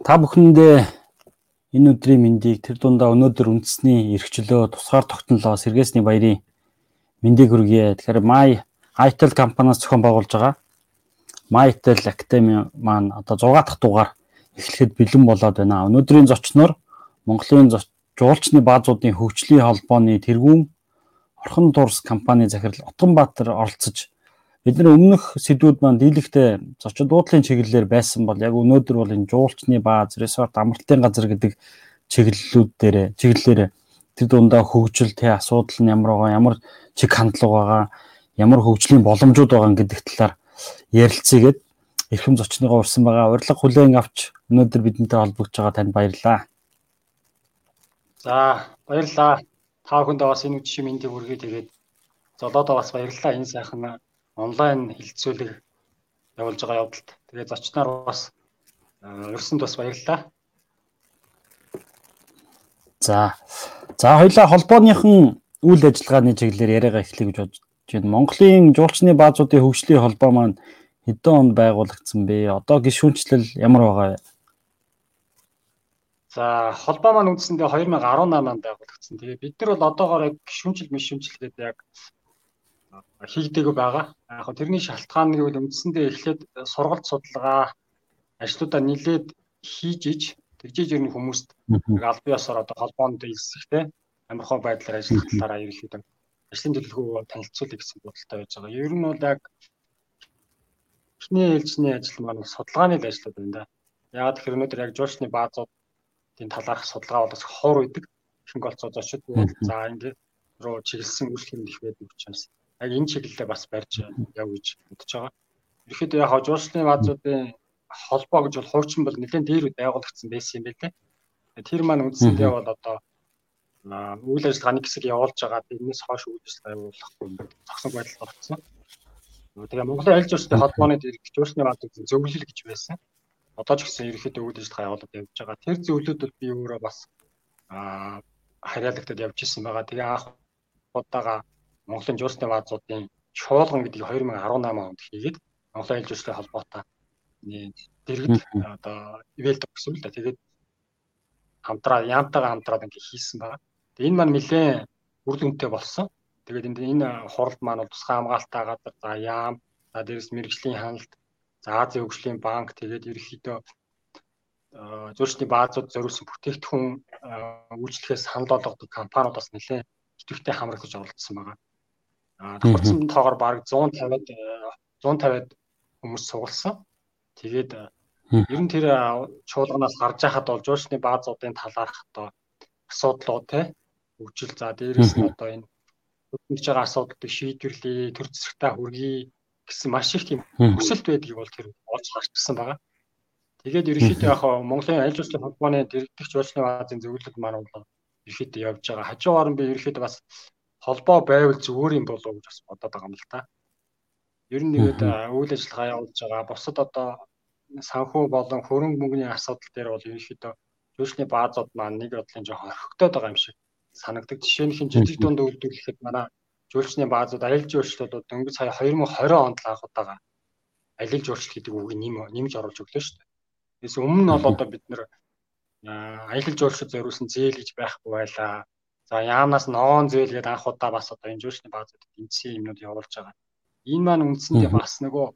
Та бүхэндээ энэ өдрийн мэндийг тэр дундаа өнөөдөр үндэсний эрхчлөө тусгаар тогтнолоо сэргээсний баярын мэндийг хүргье. Тэгэхээр My Itel компаниас зохион байгуулж байгаа Mytel Academy маань одоо 6 дахь дугаар эхлэхэд бэлэн болоод байна. Өнөөдрийн зочноор Монголын жуулчны баазуудын хөгжлийн холбооны тэргүүн Орхон дурс компани захирал Отгонбаатар оролцож бид нар өмнөх сэдвүүд маань дийлэгтээ зочин дуудлын чиглэлээр байсан бол яг өнөөдөр бол энэ жуулчны бааз, resort, амралтын газар гэдэг чиглэлүүд дээр чиглэлээр тэр дундаа хөгжил тэ асуудал нь ямар байгаа, ямар чиг хандлага байгаа, ямар хөгжлийн боломжууд байгаа гэдэг талаар ярилцъя гэд эрхэм зочныгоо урьсан байгаа. Урилга хүлээн авч өнөөдөр бидэнтэй холбогдож байгаа танд баярлалаа. За, баярлалаа. Та бүхэндээ бас энэ үдшийн мэндийг хүргэе тэгээд золоодоо бас баярлалаа. Энэ сайхан онлайн хилцүүлэг явуулж байгаа явдалд. Тэгээ зочноор бас өрсөнд бас баярлалаа. За. За хоёлаа холбооныхан үйл ажиллагааны чиглэлээр яриагаа эхлэе гэж бодож байна. Монголын жуулчны баазуудын хөгжлийн холбоо маань хэдэн онд байгуулагдсан бэ? Одоо гишүүнчлэл ямар байгаа вэ? За холбоо маань үндсэндээ 2018 онд байгуулагдсан. Тэгээ бид нар бол одоогоор яг гишүүнчил мишүүнчил гэдэг яг хийгдээгүй байгаа. Яг хөө тэрний шалтгаан нь гэвэл үндсэндээ эхлээд сургалт судалгаа ажлуудаа нилээд хийж иж тэгжээж ирнэ хүмүүст аль биесээр одоо холбоонд илсэхтэй амархан байдлаар ажиллах талаараа ерөнхийдөө ажлын төлөвлөгөө танилцуулъя гэсэн бодолтой байж байгаа. Ер нь бол яг эхний ээлжний ажил маань судалгааны л ажлууд байна да. Яг тэгэхээр өнөөдөр яг жуулчны баазуудын талаарх судалгаа бол бас ховор үйдэг. Ихэнх олцоо зочид за ингээд руу чиглэсэн үйлчлэг их байдаг учраас яг энэ чиглэлээ бас барьж яв гэж бодож байгаа. Ерөнхийдөө яг жуулчны баазуудын холбоо гэж бол хуучин бол нэлээд дээр байгуулагдсан байсан юм байлээ. Тэр маань үндсэндээ бол одоо үйл ажиллагааны хэсэг явуулж байгаа тэрнээс хойш үйл ажиллагаа явуулахгүй зогсог байдал орсон. Тэгээ Монголын аль жуулчны холбооны жуулчны баазуудын зөвлөл гэж байсан. Одоо ч гэсэн ерөнхийдөө үйл ажиллагаа явуулаад явж байгаа. Тэр зөвлөд бол би өөрөө бас аа харьяалагдаад явж исэн байгаа. Тэгээ анх удаага Монголын жуулчны баазуудын чуулган гэдгийг 2018 онд хийгээд Монголын айлж үйлчлэгийн холбоотой дэргэд одоо ивэлд өгсөн л да. Тэгээд хамтраа яамтайгаа хамтраад ингээ хийсэн байгаа. Тэгээд энэ маань нэлээд үр дүнтэй болсон. Тэгээд энэ хуралд маань бол тусгай хамгаалалтаа газар за яам за дээрэс мэрэгжлийн ханалт за Азийн хөгжлийн банк тэгээд ерөнхийдөө зөрчлийн баазууд зориулсан бүтээгдэхүүн үйлчлэхээс санал болгодог компаниуд бас нэлээд идэвхтэй хамрагдаж оролцсон байгаа. Давхарсан тоогоор бараг 150-ад 150-ад хүмүүс сугалсан. Тэгээд ер нь тэр чуулганаас гарч байхад бол жуулчны баазуудын талаарх одоо асуудлууд те хөгжил за дээрээс нь одоо энэ хөдөлмөрж байгаа асуудлыг шийдвэрлэе, төр зэсгтаа хүргэе гэсэн маш их тийм хүсэлт байдгийг бол тэр олж харчихсан байгаа. Тэгээд ерөнхийдөө яг Монголын аль жуулчлалын холбооны дэргэдэгч жуулчны баазын зөвлөлд маань бол ерөнхийдөө явж байгаа. Хажуугаар нь би ерөнхийдөө бас холбоо байвал зүгээр юм болов гэж бас бодоод байгаа юм л та. Ер нь нэгэд үйл ажиллагаа явуулж байгаа бусад одоо санхүү болон хөрөнгө мөнгөний асуудал дээр бол ерөнхийдөө жуулчны баазууд маань нэг бодлын жоохон орхигдоод байгаа юм шиг санагдаг. Жишээ нь хин жижиг дунд үйлдвэрлэхэд манай жуулчны баазууд аялал жуулчлалууд дөнгөж сая 2020 онд л анх удаага аялал жуулчлал гэдэг үгийг нэм нэмж оруулж өглөө шүү дээ. Тэс өмнө нь бол одоо бид нэр аялал жуулчлал зориулсан зээл гэж байхгүй байлаа За яамнаас ноон зээл гэдэг анх удаа бас одоо энэ жуулчны баазуудад тэмцсэн юмнууд явуулж байгаа. Энэ маань үндсэндээ бас нөгөө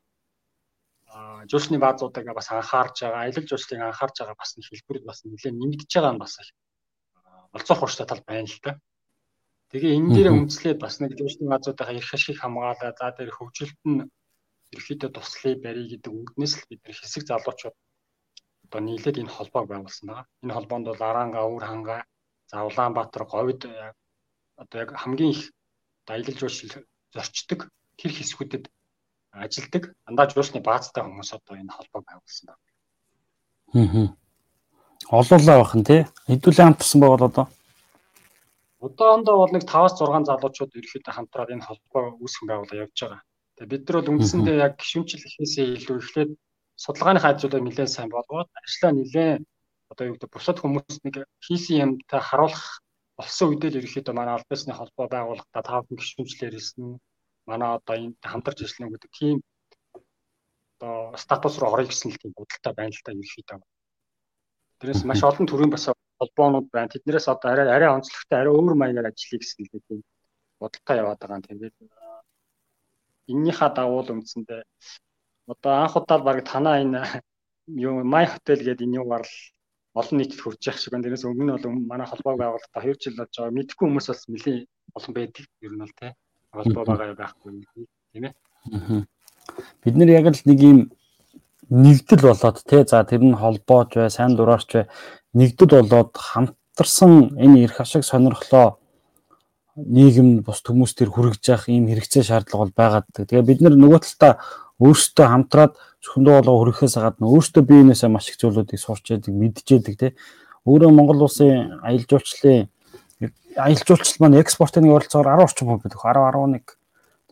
жуулчны баазуудыг бас анхаарж байгаа, аялал жуулчлалыг анхаарж байгаа бас нэг хэлбэр бас нэлээд нэмэгдэж байгаа нь бас их болцох хуурштай тал байна л да. Тэгээ энэ дээр үндэслээд бас нэг жуулчны баазуудынхаа эрх ашиг хамгаалаа, за тэр хөгжилт нь ерөөхдөө туслахыг барья гэдэг үгнээс л бид нар хэсэг залуучууд одоо нийлээд энэ холбоог байгуулсан байгаа. Энэ холбоонд бол Аранга, Өвөр хангаа За Улаанбаатар говьд э, одоо яг хамгийн их аялал жуулчлал зорчдог тэр хэсгүүдэд ажилдаг андаа жуулчны баазтай хүмүүс одоо энэ холбоо байгуулсан байна. Аа. Олоолаа бахан тий. Хэдүүлээ хамтсан байвал одоо Одоондоо бол нэг 5-6 залуучууд ерөөхдөө хамтраад энэ холбоо үүсгэн байгуулаа явж байгаа. Тэгээ бид нар бол үндсэндээ яг гişүнчил ихээсээ илүү эхлээд судалгааны хаажуудаа нэлээд сайн болгоод ажлаа нэлээд одоо юу гэдэг бусад хүмүүст нэг хийсэн юмтай харуулах болсон үедээ л ерөөхдөө манай аль биесны холбоо байгуулалтаа тав гişүнчлэр хэлсэн манай одоо энэ хамтарч ажиллана гэдэг тийм одоо статус руу орё гэсэн л тийм бодолтой байна л та ерөөхдөө. Тэрээс маш олон төрлийн бас холбоонууд байна. Тэднээс одоо арай арай онцлогтой арай өөр маягаар ажиллая гэсэн л тийм бодолтой яваад байгаа юм. Тэгээд эннийхээ дагуу л үндсэндээ одоо анх удаа баг танаа энэ юу май хотел гэдэг энэ юугаар л олон нийтэд хүрч явах шиг байна. Тэрээс өмнө нь бол манай холбоог байгуулахдаа 2 жил болж байгаа. Мэдхгүй хүмүүс бас нэлийн олон байдаг. Ер нь бол тий. Холбоо байгаа байхгүй тийм ээ. Бид нэр яг л нэг юм нэгдэл болоод тий за тэр нь холбооч бай, сайн дураарч бай нэгдэл болоод хамтарсан энэ эрх ашиг сонирхлоо нийгэм бус хүмүүс төр хүрэж явах ийм хэрэгцээ шаардлага бол байгаад. Тэгээ бид нар нөгөө талдаа өөрсдөө хамтраад зөвхөндөө болоо хүрэхээс гадна өөрсдөө биенээсээ маш их зүйлүүдийг сурч яадаг, мэдж яадаг тий. Өөрөө Монгол улсын аялал жуулчлалын аялал жуулчлал маань экспортын оролцоогоор 10 орчим хувь байдаг. 10 11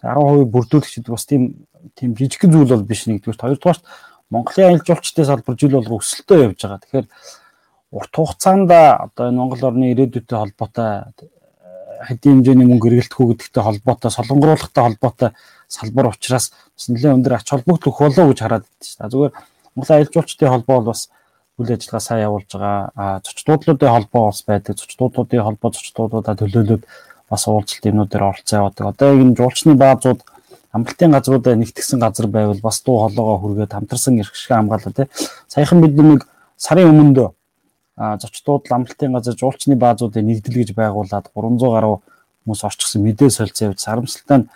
10% бүрдүүлэгч гэдэг бас тийм тийм жижиг зүйл бол биш нэгдүгээр. Хоёрдугаарт Монголын аялал жуулчдын салбар жил болго өсөлтөө явж байгаа. Тэгэхээр урт хугацаанд одоо энэ Монгол орны ирээдүйтэй холбоотой хэдийн хэмжээний мөнгө эргэлтэхүү гэдэгтэй холбоотой солонгоруулахтай холбоотой салбар учраас бас нэлээд өндөр ач холбогдол өгөх болоо гэж хараад байна шүү дээ. Зүгээр Монголын аялал жуулчдын холбоо бол бас үйл ажиллагаа сайн явуулж байгаа. А зочдлуудын холбоо бас байдаг. Зочдлуудын холбоо зочдлуудаа төлөөлөд бас уулзалт юмнууд дээр оролцоо явуулдаг. Одоо энэ жуулчны баазууд амралтын газруудаа нэгтгсэн газар байвал бас дуу хоолойгоо хүргээд хамтарсан эрх шиг хамгаалаа тий. Саяхан бид нэг сарын өмнөдөө зочдууд амралтын газар жуулчны баазуудыг нэгдэл гэж байгуулад 300 гаруй хүмүүс орчихсон мэдээ солилцоо явж сарамсалтай нь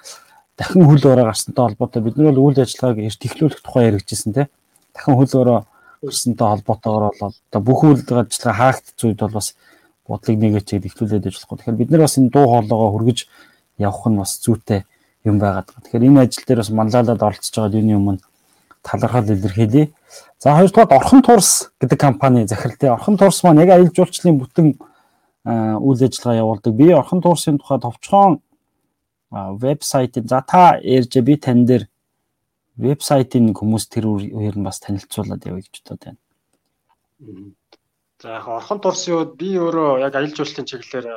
дахин хөл өрөө гарсантай холбоотой бид нар бол үйл ажиллагааг эрт эхлүүлэх тухай яригдчихсэн тий. Дахин хөл өрөө гарсантай холбоотойгоор бол одоо бүх үйл ажиллагаа хаагдц үед бол бас бодлыг нэгээч эхлүүлээд ажиллахгүй. Тэгэхээр бид нар бас энэ дуу хоолойгоо хүргэж явах нь бас зүйтэй юм байгаад. Тэгэхээр энэ ажил дээр бас манлайлаад оролцож байгаа юуны өмнө талархал илэрхийлье. За хоёрдугаар Орхон Турс гэдэг компани захиралтай. Орхон Турс маань яг аялал жуулчлалын бүтэн үйл ажиллагаа явуулдаг. Би Орхон Турсын тухай товчхон вебсайтын за та ярьж би тань дээр вебсайтын хүмүүс тэр үеэр нь бас танилцуулаад явъя гэж бодоод байна. За яг Орхон Турс юу би өөрөө яг аялал жуулчлалын чиглэлээр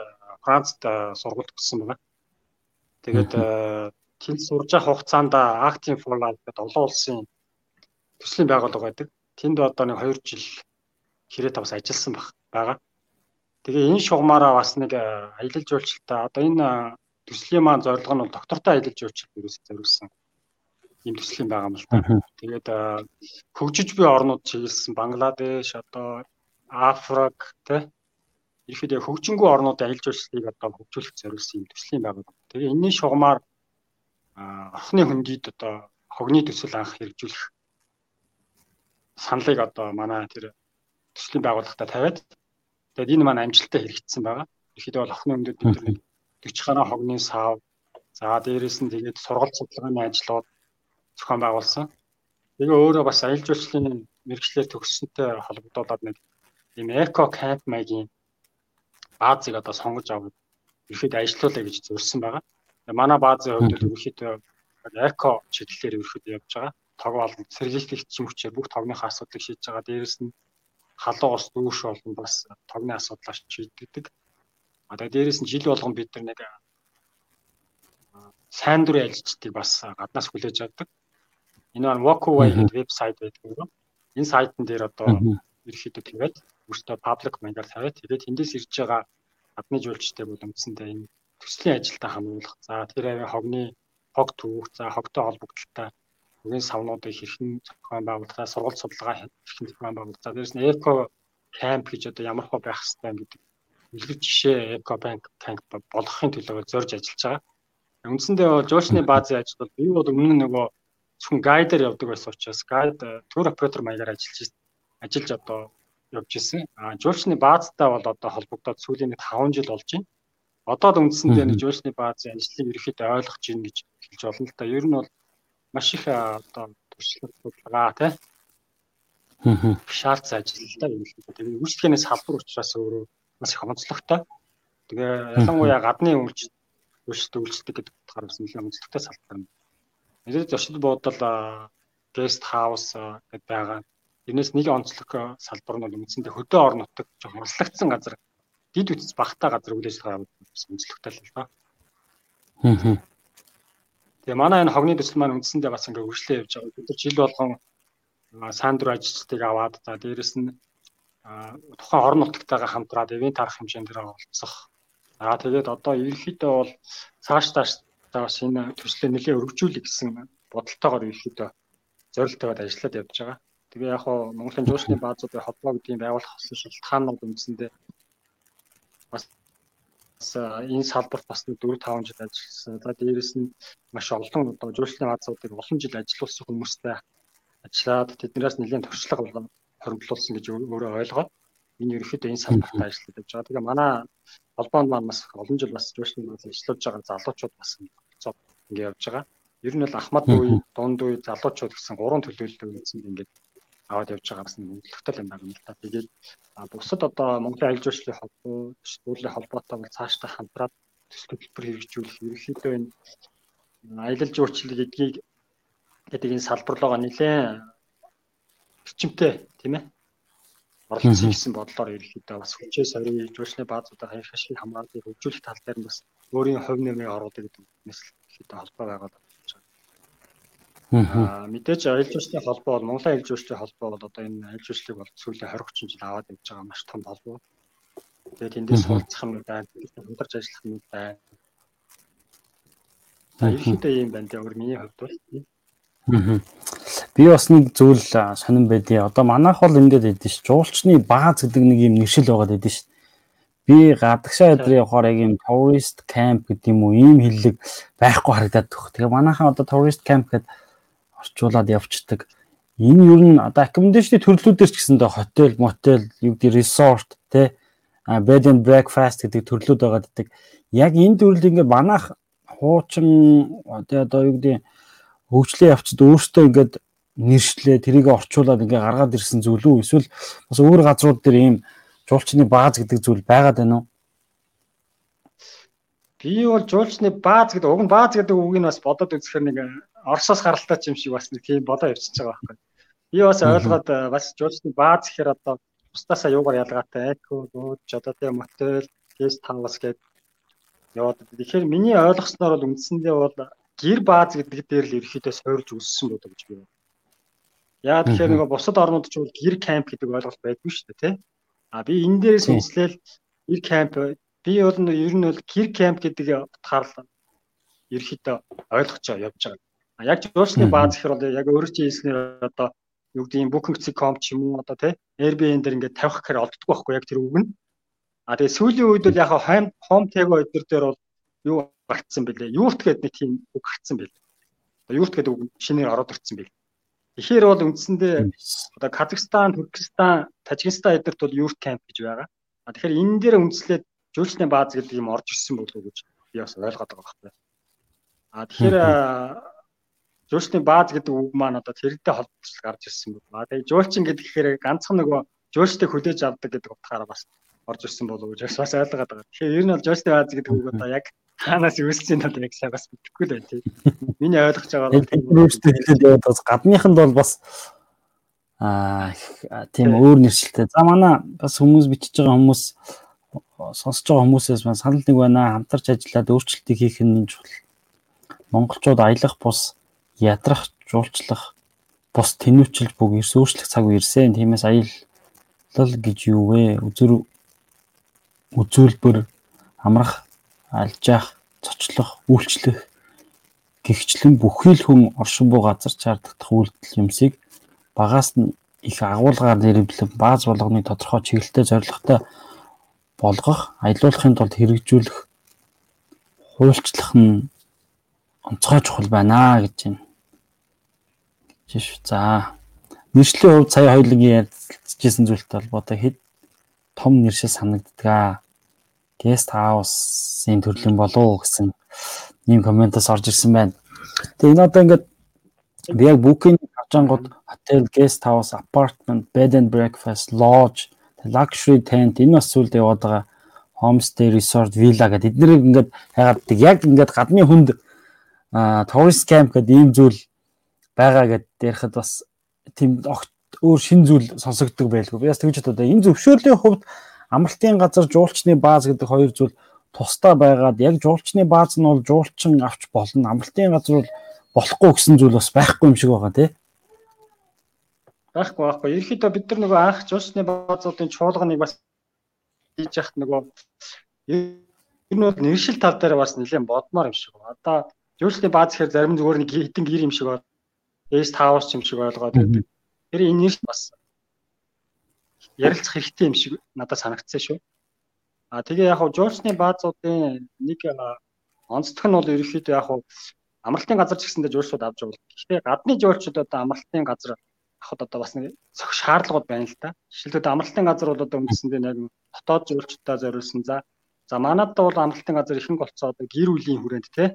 Францад сургууль төгссөн байна. Тэгээд тэнд сурж явах хугацаанд Acting for Life гэдэг олон улсын төслийн байгууллага байдаг. Тэнд одоо нэг 2 жил хэрэг тавс ажилласан байгаа. Тэгээ энэ шугамаараа бас нэг аялал жуулчлалтаа одоо энэ төслийн маань зорилго нь бол доктортой аялал жуулчлалт ерөөсөө зориулсан ийм төслийн байгаа юм л та. Тэгээд хөгжиж буй орнууд чиглэсэн Бангладеш одоо Африк тэ ихэд хөгжингүү орнуудын аялал жуулчлалыг одоо хөгжүүлэх зориулсан ийм төслийн байгууллага. Тэгээ энэний шугамаар орхны хөндийд одоо хогны төсөл анх хэрэгжүүлэх саналыг одоо манай тэр төслийн байгууллагатай тавиад тэгээд энэ маань амжилттай хэрэгжсэн байгаа. Ихэд бол охны өмдөд бид нэг 40 гаруй хогны сав за дээрэс нь тэгээд сургалт судалгааны ажлууд зохион байгуулсан. Тэгээ өөрөө бас аялал жуулчлалын мэрэгчлэр төгссөнтэй холбогдуулаад нэг ийм эко камп маягийн баазыг одоо сонгож аваад ихэд ажиллаулаа гэж зорьсон байгаа. Манай баазын хувьд ерөөхдөө эко чиглэлээр ерөөхдөө явж байгаа тог болон сэргийлэгч хүчээр бүх тогныхоо асуудлыг шийдэж байгаа. Дээрэс нь халуун ус дүүш болон бас тогны асуудлаа шийддэг. Одоо дээрэс нь жил болгон бид нар нэг сайн дурын ажилчдыг бас гаднаас хүлээж авдаг. Энэ маань Walkaway гэдэг вебсайт байдаг юм. Энэ сайтн дээр одоо ерөөхдөө тавиад өөртөө паблик маягаар тавиад тэгээд тэндээс ирж байгаа гадны жуулчтай бол үндсэндээ энэ төслийн ажилдаа хамруулах. За тэр авийн хогны хог түүх, за хогтой холбогдолтой үгийн савнуудыг хэрхэн зохион байгуулахаа сургалт судалгаа хэрхэн зохион байгуулах. За дээрэс нь эко камп гэж одоо ямар хөө байх хэвээр гэдэг илэрч жишээ эко банк камп болгохын төлөө зорж ажиллаж байгаа. Үндсэндээ жуулчны баазын ажил бол би бол өмнө нь нөгөө зөвхөн гайдер явдаг байсан учраас гайд тур оператор маягаар ажиллаж ажиллаж одоо явж исэн. А жуулчны баазтай бол одоо холбогдоод сүүлийн 5 жил болж байна. Одоо л үндсэндээ нэг жуулчны баазын ажлыг ерөөхдөө ойлгож гин гэж хэлж болно л да. Ер нь бол маш их одоо туршлага судалгаа тий. Аа. Шаарц ажилтаа юм дээ. Тэгээ үйлчлэгээс салбар учраас өөрөө маш их онцлогтой. Тэгээ ялангуяа гадны үйлчлэл үйлчлэлт үйлчлдэг гэдэг утгаар бас нэлээд онцлогтой салбар юм. Нэлээд зочид буудал гест хаус гэдээ байгаа. Тэрнээс нэг онцлог салбар нь бол үндсэндээ хөдөө орон нутаг жоох хурцлагдсан газар дид үтс багтаа газар үйл ажиллагаа онцлогтой л байна. Аа. Тэгээ манай энэ хогны төсөл маань үндсэндээ бас ингээ хөгжлөө явж байгаа. Бид нар жил болгон сайн дур ажилчдыг аваад за дээрэс нь тухайн орон нутгатайгаа хамтраад ивент арга хэмжээндээ оролцох. Аа тэгээд одоо ерөнхийдөө бол цааш цааш бас энэ төслөө нэлээд өргөжүүлэх гэсэн бодолтойгоор ерөнхийдөө зорилттойгоор ажиллаад явж байгаа. Тэгээ яг хоо Монголын жуулчны баазуудын холбоо гэдгийг байгуулах болсон шалтгаанууд үндсэндээ бас энэ салбарт бас 4 5 жил ажилласан. За дээрэс нь маш олон одоо жуулчны баазуудыг олон жил ажиллуулсан хүмүүстэй ажиллаад тэднээс нэлээд туршлага хоригдлуулсан гэж өөрөө ойлгоод энэ ерөөхдөө энэ салбарт ажиллаад байж байгаа. Тэгээ манай холбоонд маань бас олон жил бас жуулчны бааз ажиллаж байгаа залуучууд бас ингэ явж байгаа. Ер нь бол Ахмад үе, Дунд үе, залуучууд гэсэн гурван төлөөлөлтөд үндсэнд ингээд аваад явж байгаа бас нөлөөтэй юм байна л да. Тэгээд бусад одоо Монголын аялал жуулчлалын холбоо, сэтгүүлийн холбоотой бол цаашдаа хамтраад төсөл хөтөлбөр хэрэгжүүлэх ерөнхийдөө энэ аялал жуулчлал гэдгийг гэдэг энэ салбарлогоо нэлээд эрчимтэй тийм ээ? Оролцсон гэсэн бодлоор ерөнхийдөө бас хүчээ сорийн жуулчны баазуудаа хаяг ашиг хамгаалалтыг хөгжүүлэх тал дээр нь бас өөрийн хувь нэмийг оруулах гэдэг ерөнхийдөө холбоо байгаад Аа Мэдээж аялал жуулчлалын холбоо бол Монголын аялал жуулчлалын холбоо бол одоо энэ аялал жуулчлалыг бол сүүлийн 20 30 жил аваад явж байгаа маш том холбоо. Тэгээд эндээс суралцах юм байна, хамтарч ажиллах юм байна. За ихэнтэй юм байна тийм өөр миний хувьд бол. Би бас нэг зүйл сонирн байдгийг одоо манайх бол ингээд ядэн ш. Жуулчны бааз гэдэг нэг юм нэршил байгаад ядэн ш. Би гадагшаа өдрөө явахаар яг юм tourist camp гэдэг юм уу ийм хэллэг байхгүй харагдаад төх. Тэгээ манайхан одоо tourist camp гэдэг орчуулад явцдаг. Энэ юу н одоо accommodation төрлүүдээр ч гэсэндээ хотел, мотел, юу гэдэг resort те bed and breakfast гэдэг төрлүүд байгаа гэдэг. Яг энэ төрлийг ингээд манайх хуучин одоо юу гэдэг хөгжлөө явцад өөртөө ингээд нэршлээ тэрийг орчуулад ингээ гаргаад ирсэн зүйл үү эсвэл бас өөр газрууд дээр ийм жуулчны бааз гэдэг зүйл байгаад байна уу? Би бол жуулчны бааз гэдэг уг нь бааз гэдэг үгийг бас бодоод үзэхээр нэг Оросоос гаралтай юм шиг бас нэг тийм бодоо явчихж байгаа байхгүй. Би бас ойлгоод бас жуулчны бааз гэхээр одоо бусдаасаа юугаар ялгаатай эко дууд одоо тийм мотел гест хаус гэдэг яваад. Тэгэхээр миний ойлгосноор бол үндсэндээ бол гэр бааз гэдэг дээр л ерөөхдөө сойрж үссэн байдаг гэж би байна. Яа тэгэхээр нөгөө бусад орнууд ч бол гэр камп гэдэг ойлголт байдгүй шүү дээ тий. А би энэ дээрээс үнслээл гэр камп би бол ер нь бол гэр камп гэдэг утгаар л ерөөхдөө ойлгож явж байгаа. А яг жуулчны бааз гэхэр бол яг өөрөө чи хэлснээр одоо юу гэдэг юм booking.com ч юм уу одоо тий Airbnb дээр ингээд тавих гэхээр олддоггүй байхгүй яг тэр үг нь. А тэгээ сүүлийн үед бол яг home home tego өдөр дээр бол юу гарцсан бэлээ. Юурт гэдэг нэг тийм үг гарцсан бэлээ. Юурт гэдэг үг шинээр ороод ирсэн бэлээ. Тэгэхээр бол үндсэндээ одоо Казахстан, Туркестан, Тажикстан эдэрт бол юурт камп гэж байгаа. А тэгэхээр энэ дээр үндэслээд жуулчны бааз гэдэг юм орж ирсэн болов уу гэж би бас ойлгоод байгаа байхгүй. А тэгэхээр жуулчны бааз гэдэг үг маань одоо тэрнтэй холбоотой гарч ирсэн байна. Тэгээ жуулчин гэдгээр ганцхан нөгөө жуулчдыг хүлээж авдаг гэдэг утгаараа бас орж ирсэн болов уу гэж бас ойлгоод байгаа. Тэгэхээр ер нь бол жуулчны бааз гэдэг үг одоо яг хаанаас үүссэн нь яг сайн бас мэдэхгүй л байна тий. Миний ойлгож байгаа бол тийм өөртөө хэлээд яваад бас гадныханд бол бас аа тийм өөр нэршилтэй. За манай бас хүмүүс бичиж байгаа хүмүүс сонсож байгаа хүмүүсээс маань санал нэг байна. Хамтарч ажиллаад өөрчлөлтийг хийх нь чухал. Монголчууд аялах бус ядрах, жуулчлах, бус тэнүүчилж бүг эрс өөрчлөх цаг ирсэн. Тиймээс аялал гэж юу вэ? Үзүр үзүүлбэр амрах, алжаах, цочлох, үйлчлэх гихчлэн бүхий л хүн оршин буу газар чардах үйлдэл юмсыг багаас нь их агуулгаар нэрвэлэн бааз болгоны тодорхой чиглэлтэй зорилготой болгох, аялуулахын тулд хэрэгжүүлэх, хуульчлах нь онцгой чухал байна гэж байна. Жиш. За. Нэршлийн хувьд сая хоёулангийн ярьжсэн зүйлтэй холбоотой хэд том нэршил санагддаг. Guest house-ийн төрлийн болов гэсэн ийм комментос орж ирсэн байна. Тэгээ энэ одоо ингээд би яг booking авчангууд hotel, guest house, apartment, bed and breakfast, lodge, luxury tent энэ бас зүйлд яваад байгаа homestay, resort, villa гэдэг эднэрийг ингээд хайгааддаг. Яг ингээд гадны хүнд tourist camp гэдэг ийм зүйл байгаа гэдээ ярихад бас тийм өөр шин зүйл сонсогддог байлгүй. Би бас тэгж бодоо. Энэ зөвшөөрлийн хувьд амралтын газар жуулчны бааз гэдэг хоёр зүйл тусдаа байгаад яг жуулчны бааз нь бол жуулчин авч болно. Амралтын газар бол болохгүй гэсэн зүйл бас байхгүй юм шиг байгаа тий. Байхгүй байхгүй. Ерөнхийдөө бид нар нөгөө анх жуулчны баазуудын чуулганыг бас хийж яхад нөгөө ер нь бол нэршил тал дээр бас нэлээд бодмоор юм шиг байна. Одоо жуулчны бааз гэхээр зарим зүгээр нэг хитэн гэр юм шиг байна. S Towers юм шиг ойлгоод байдаг. Тэр энэ нэрш бас ярилцах хэрэгтэй юм шиг надад санагдсан шүү. А тэгээ яг хуу жуулчны баазуудын нэг онцлог нь бол ерөнхийдөө яг хуу амралтын газар ч гэсэндээ жуулчдууд авч явуулдаг. Гэхдээ гадны жуулчдод одоо амралтын газар авахд одоо бас нэг шаардлагууд байна л да. Жишээлбэл амралтын газар бол одоо үндсэндээ яг дотоод жуулчдаа зориулсан за за манайд бол амралтын газар ихэнх болцоо одоо гэр бүлийн хүрээнд те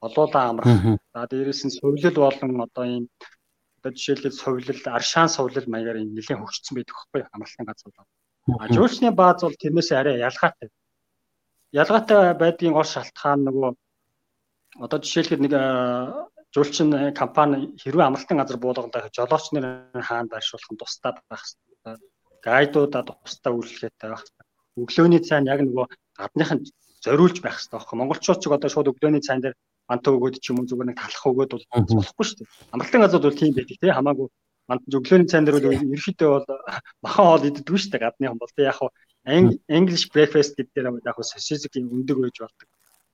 олуулаа амрах. За дээрээс нь сувлил болон одоо ийм одоо жишээлбэл сувлил, аршаан сувлил маягаар ийм нэлээд хөгжсөн байдаг байхгүй амралтын газар бол. А жуулчны бааз бол тэрнээс арай ялгаатай. Ялгаатай байдгийн гол шалтгаан нөгөө одоо жишээлбэл нэг жуулчин компани хэрвээ амралтын газар буулгандаа жолооч нар хаан байршуулах нь тусдаа байх хэрэгтэй. Гайдуудаа тусдаа үйлчлэгээтэй байх. Өглөөний цайн яг нөгөө гадных нь зориулж байх хэрэгтэй байхгүй. Монголчууд ч одоо шууд өглөөний цайн дээр мантаа өгөөд ч юм уу зүгээр нэг талах өгөөд бол болохгүй шүү дээ. Амралтын газар бол тийм байдаг тий хамаагүй мант өглөөний цайн дээр бол ерөөхдөө бол махан хоол иддэг шүү дээ гадны тий яг хаа English breakfast гэдэг дээр яг хаа сосисгийн өндөг байж болдог.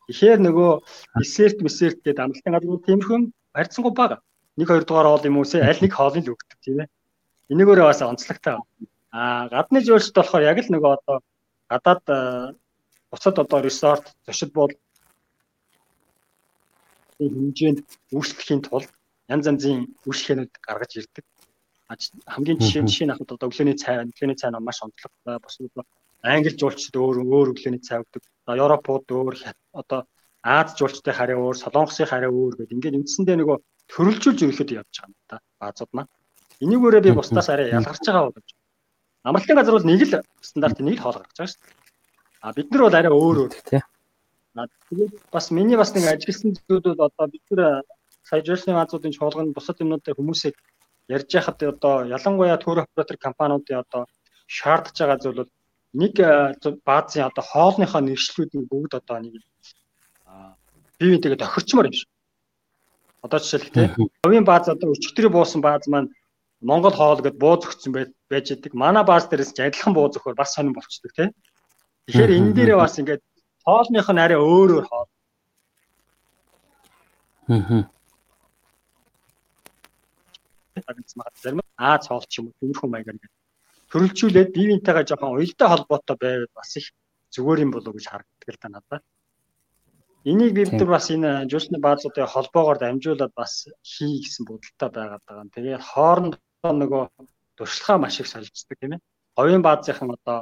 Тэгэхээр нөгөө десерт месерт гэдэг амралтын газар тиймэрхүү барьцсангүй бага. Нэг хоёр дугаар хоол юм уусаа аль нэг хоолыг л өгдөг тийм ээ. Энэгээрээ бас онцлогтой. Аа гадны жуулчд болохоор яг л нөгөө одоо гадаад буцад одоо resort зочид бол хэмжээнд үйлчлэхийн тулд янз янзын үйлчлэгээнүүд гаргаж ирдэг. Хамгийн жишээ жишээ нь ахад одоо өглөөний цай, өглөөний цай нь маш онцлогтой. Бус англи жуулчд өөр өөр өглөөний цай өгдөг. Европууд өөр одоо Аз жуулчдын хараа өөр, Солонгосын хараа өөр гэдэг ингээд үндсэндээ нөгөө төрөлжүүлж ерөөхдөө явж байгаа юм да. Баазууд маань. Энийгээрээ би бусдаас арай ялгарч байгаа боловч. Амралтын газар бол нэг л стандарт нэг л хоол гаргаж байгаа шүү дээ. А бид нар бол арай өөр өөр тий. Тэгээд бас миний бас нэг ажилласан зүйлүүд одоо бид нар сая жуулчны баазуудын чуулганд бусад юмнуудыг хүмүүсийг ярьж яхад одоо ялангуяа төр оператор компаниудын одоо шаардж байгаа зүйл бол нэг баазын одоо хоолныхоо нэршлүүдийг бүгд одоо нэг бие биентэйгээ тохирчмоор юм шиг. Одоо жишээлх тий. Говийн бааз одоо өчигдрээ буусан бааз маань Монгол хоол гэд бууз өгсөн байж идэг. Манай бааз дээрээс ч адилхан бууз өгөхөөр бас сонирн болчдөг тий. Тэгэхээр энэ дээрээ бас ингээд хоолных нь арай өөр өөр хоол. Аа. Зарим Аа цоол ч юм уу тиймэрхүү маягаар ингээд төрөлжүүлээд бие биентэйгээ жоохон уялдаа холбоотой байвал бас их зүгээр юм болов гэж харагддаг л та надад. Энийг бид нар бас энэ жуулчны баазуудын холбоогоор дамжуулаад бас хий гэсэн бодолтой байгаад байгаа. Тэгээд хоорондоо нөгөө туршлагаа маш их солилцдог тийм ээ. Говийн баазынхан одоо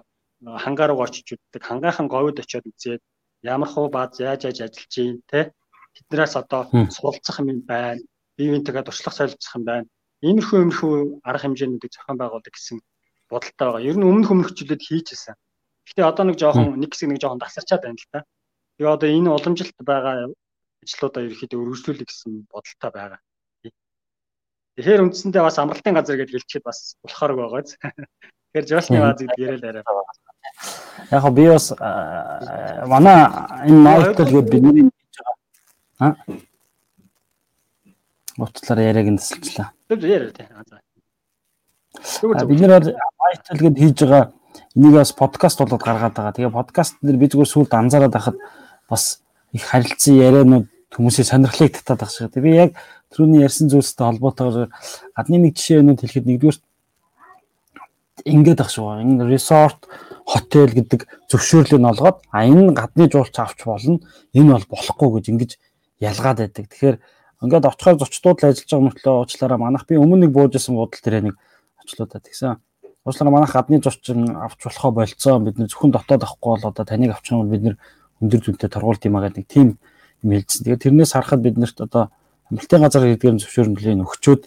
хангаа руу очиж үздэг, хангайхан говьд очиод үзээд ямар хуу бааз яаж яаж ажиллаж байна те тэднээс одоо суралцах юм байна. Бие биентэйгээ туршлага солилцох юм байна. Иймэрхүү иймэрхүү арга хэмжээнүүдийг зохион байгуулдаг гэсэн бодолтой байгаа. Ер нь өмнөх өмнөхчлөд хийжсэн. Гэхдээ одоо нэг жоохон нэг хэсэг нэг жоохон тасарчаад байна л та. Тэгээ одоо энэ уламжилт байгаа ажлуудаа ерөөхдөө өргөжлүүлэх гэсэн бодолтой байгаа. Тэгэхээр үндсэндээ бас амралтын газар гэж хэлчихэд бас болохоор байгааз. Тэгэхээр жолны бааз гэдэг яриад арай. Яг би бас манай энэ нойтл гэдэг бидний хийж байгаа. Аа. Уцлаар яриаг нь тасалчлаа. Тэг яриа тий. Бид нэр бол нойтл гэдээ хийж байгаа энийг бас подкаст болоод гаргаад байгаа. Тэгээ подкаст дээр би зүгээр сүлд анзаараад байхад бас их харилцан ярианууд хүмүүсийн сонирхлыг татаад байгаа шиг. Би яг түрүүний ярьсан зүйлстэй холбоотойгоор гадны нэг жишээнүүд хэлэхэд нэгдүгээр ингээд ах шүү. Энэ resort хотел гэдэг зөвшөөрлийг нь олгоод а энэ гадны жуулч авч болно. Энэ бол болохгүй гэж ингэж ялгаад байдаг. Тэгэхээр ингээд очихоор зочдууд л ажиллаж байгаа мөртлөө уучлаараа манах би өмнө нэг бууж исэн буудал дээр нэг очлуудаа тэгсэн. Уучлаараа манах гадны зочин авч болохоо болцоо бид нэр зөвхөн дотоод авахгүй бол одоо таныг авчих юм бол бид нэр өндөр зүнтэй торгуулт юм аа гэдэг нэг тийм юм хэлсэн. Тэгээд тэрнээс харахад бид нарт одоо амралтын газар гэдгээр зөвшөөрлөлийн өгчөөд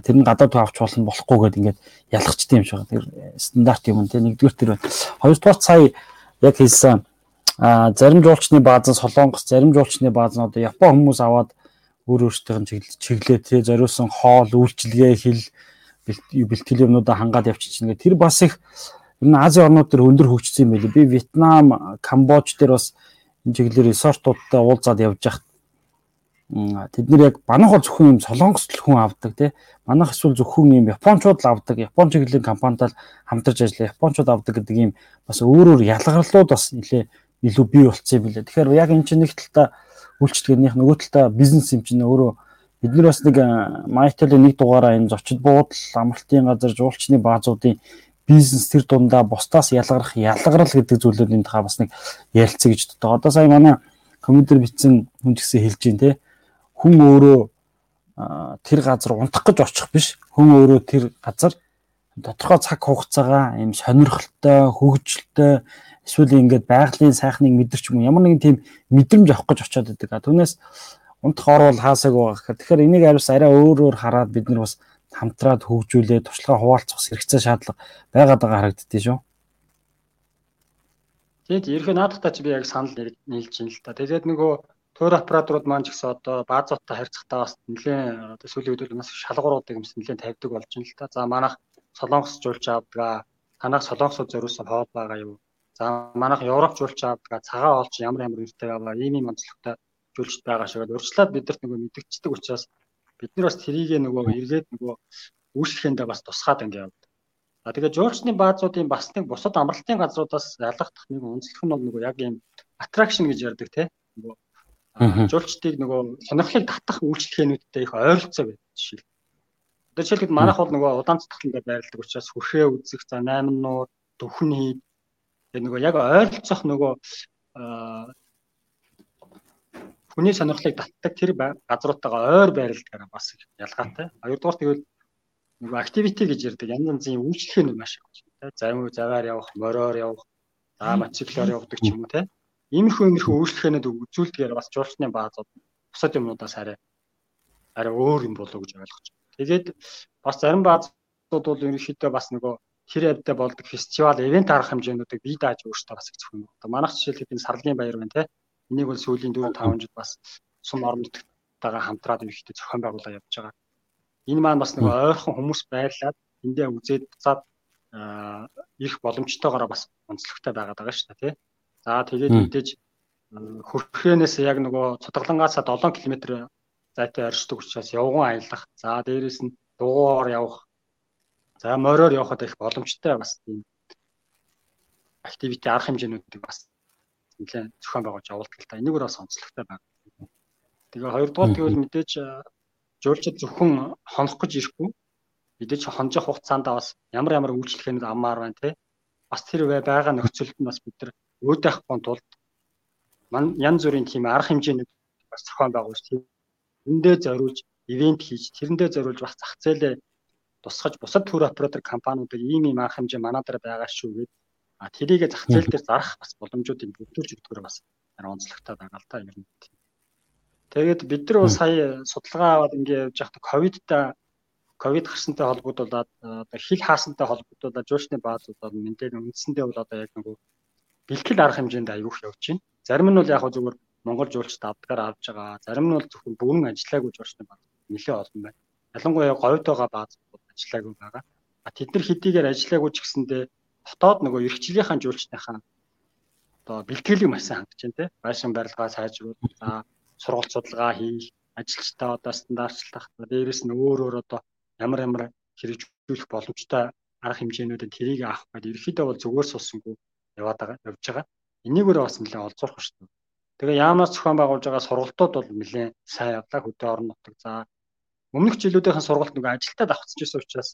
тэр нь гадаад авч болно болохгүй гэдэг ингээд ялгчт юм шиг. Тэр стандарт юм те нэгдүгээр тэр байна. Хоёрдугаар сая яг хэлсэн а зарим жуулчны бааз нь Солонгос, зарим жуулчны бааз нь одоо Япон хүмүүс аваад өөр өөртөөх нь чиглэлээ те зориулсан хоол, үйлчилгээ, хил бэлтгэл юмнуудаа хангаад явчихна. Тэр бас их энэ Азийн орнууд төр өндөр хөгжсөн юм байли. Би Вьетнам, Камбож дээр бас энэ чиглэлээр ресортуудтай уулзаад явж байхад тэд нэр яг манайх бол зөвхөн юм солонгос хүн авдаг тий. Манайх эсвэл зөвхөн юм японочууд л авдаг. Япон чиглэлийн компанитай хамтарч ажиллаа. Японочууд авдаг гэдэг юм бас өөр өөр ялгарлууд бас нэлээ илүү бий болцсон юм билээ. Тэгэхээр яг энэ чинь нэг талдаа үйлчлэгнийх нөгөө талдаа бизнес юм чинь өөрөө бид нар бас нэг Майтлийн нэг дугаараа энэ зочид буудал амралтын газар жуулчны баазуудын бизнес тэр дундаа бусдаас ялгарах ялгарл гэдэг зүйлүүдийн тухай бас нэг ярилцъя гэж боддог. Одоо сая манай комментэр бичсэн хүн ч гэсэн хэлж те хүн өөрөө тэр газар унтах гэж очих биш. Хүн өөрөө тэр газар тодорхой цаг хугацаагаа ийм сонирхолтой, хөгжилтэй эсвэл ингээд байгалийн сайхныг мэдэрч юм ямар нэгэн тийм мэдрэмж авах гэж очиод байдаг. Түүнээс унтах орвол хаасаг байгаа гэхээр тэгэхээр энийг ариус арай өөрөөр хараад бид нар бас хамтраад хөгжүүлээ туршлага хуваалцах хэрэгцээ шаардлага байгаад байгаа харагддгийг шүү. Тэгээд ерхий наадахтаа чи би яг санал нийлж байна л та. Тэгээд нөгөө Төр операторууд маань ч гэсэн одоо баазуудтай харьцахтаа бас нэлээд одоо сүүлийн үед бас шалгууруудыг юмс нэлээд тавьдаг болж байна л та. За манайх солонгос жуулч авдаг, танах солонгосууд зориулсан хоол байгаа юу? За манайх Европ жуулч авдаг, цагаан олч ямар ямар нэртэй байгаа, ийм ийм онцлогтой жуулчд байгаа шиг урьдчилаад бидэрт нөгөө мэдгчдэг учраас бид нар бас тэрийг нөгөө эргээд нөгөө үйлчлэхэндээ бас тусгаад ингэ явдаг. А тэгээд жуулчны баазуудын бас нэг бусад амралтын газруудаас ялгах нэг онцлог нь бол нөгөө яг ийм attraction гэж ярьдаг те. Нөгөө жуулчдыг нөгөө сонирхлыг татах үйлчлэгээнүүдтэй их ойролцоо байдаг жишээ. Одоо жишээлбэл манайх бол нөгөө удаан цэцгэлэндээ байрладаг учраас хүрхээ үзэх за 8 нуур дөхөн хий тэгээ нөгөө яг ойролцоох нөгөө хүний сонирхлыг татдаг тэр газруудтайгаа ойр байрладаг бас ялгаатай. Хоёрдугаар тэгвэл нөгөө activity гэж ярьдаг янз янзын үйлчлэгээнүүд маш их байна. Зарим үе заваар явах, мориор явах, за мотоциклоор явдаг ч юм уу те. Иймэрхүү иймэрхүү өөрчлөлтөөнөд үзүүлдгээр бас жуулчны баазууд бусад юмнуудаас арай арай өөр юм болов уу гэж ойлгож байна. Тэгээд бас зарим баазууд бол ерөнхийдөө бас нөгөө тэр явдаа болдог фестивал, ивент арга хэмжээнүүдийг бие дааж өөртөө бас их зөвхөн. Одоо манайх жишээлбэл энэ сарлын баяр байна те. Энийг бол сүүлийн 4 5 жил бас сум нутгатайгаа хамтраад ерөнхийдөө зохион байгуулалт явж байгаа. Энэ маань бас нөгөө ойрхон хүмүүс байрлаад эндээ үзээд буцаад их боломжтойгоор бас онцлогтой байгаад байгаа шүү дээ тий. За тэгээд мэдээж хөрхөөнөөс яг нөгөө цутгалангаасаа 7 км зайтай оршдог учраас явган аялах. За дээрэс нь дугуур явах. За мориор явхад их боломжтой бас тийм активити арга хэмжээнүүдийг бас нэлээд зохион байгуулж явуулдаг л та. Энийг бас онцлогтой байна. Тэгээ хоёрдугаар тэгвэл мэдээж жуулчид зөвхөн хонох гэж ирэхгүй. Мэдээж хонжих хугацаанд бас ямар ямар үйлчлэгээнүүд аммаар байна те. Бас тэр байгаа нөхцөлд нь бас бид нар өөдөөхгүй тулд янз бүрийн тийм арга хэмжээнүүд бас зохион байгуулж тэрэндээ зориулж ивент хийж тэрэндээ зориулж бас зах зээлээ тусгаж бусад тур оператор компаниудыг ийм ийм арга хэмжээ манай дээр байгаа шүү гэд а тэрийг зах зээл дээр зарах бас боломжуудыг бүрдүүлж өгдөгөр бас онцлогтой байгаа л та ер нь. Тэгээд бид нар бол сая судалгаа аваад ингээ явж байхдаа ковидтай ковид гарсантай холбогдуулаад одоо хил хаасантай холбогдуулаад жуушны баазууд бол мэдээ үндсэндээ бол одоо яг нөгөө бэлтгэл арга хэмжээнд аяух явж байна. Зарим нь бол яг зүгээр Монгол жуулчд авдгаар авж байгаа. Зарим нь бол зөвхөн бүрэн ажиллаагүй жуулчны бааз нэлээ олон байна. Ялангуяа говьд байгаа баазууд ажиллаагүй байгаа. А тэд нар хэдийгээр ажиллаагүй ч гэсэндээ дотоод нөгөө эрхчлийнхаа жуулчныхаа одоо бэлтгэлийг маш сайн хангаж байна те. Байшин барилгаа сайжруулах, за сургалт судалгаа хийх, ажилчдаа одоо стандартчлах, дээрэс нь өөр өөр одоо ямар ямар хэрэгжүүлэх боломжтой арга хэмжээнүүдэд тэрийг авах гэдэг ерөөхдөө бол зүгээр суусангүй яваад байгаа явж байгаа. Энийгээрээ бас нэлээд олзуурах шүү. Тэгээ яамаас зохион байгуулж байгаа сургалтууд бол нэлээд сайн явлаа хөдөө орон нутаг. За өмнөх жилүүдийнхэн сургалт нөгөө ажилтаад авчихсан гэсэн учраас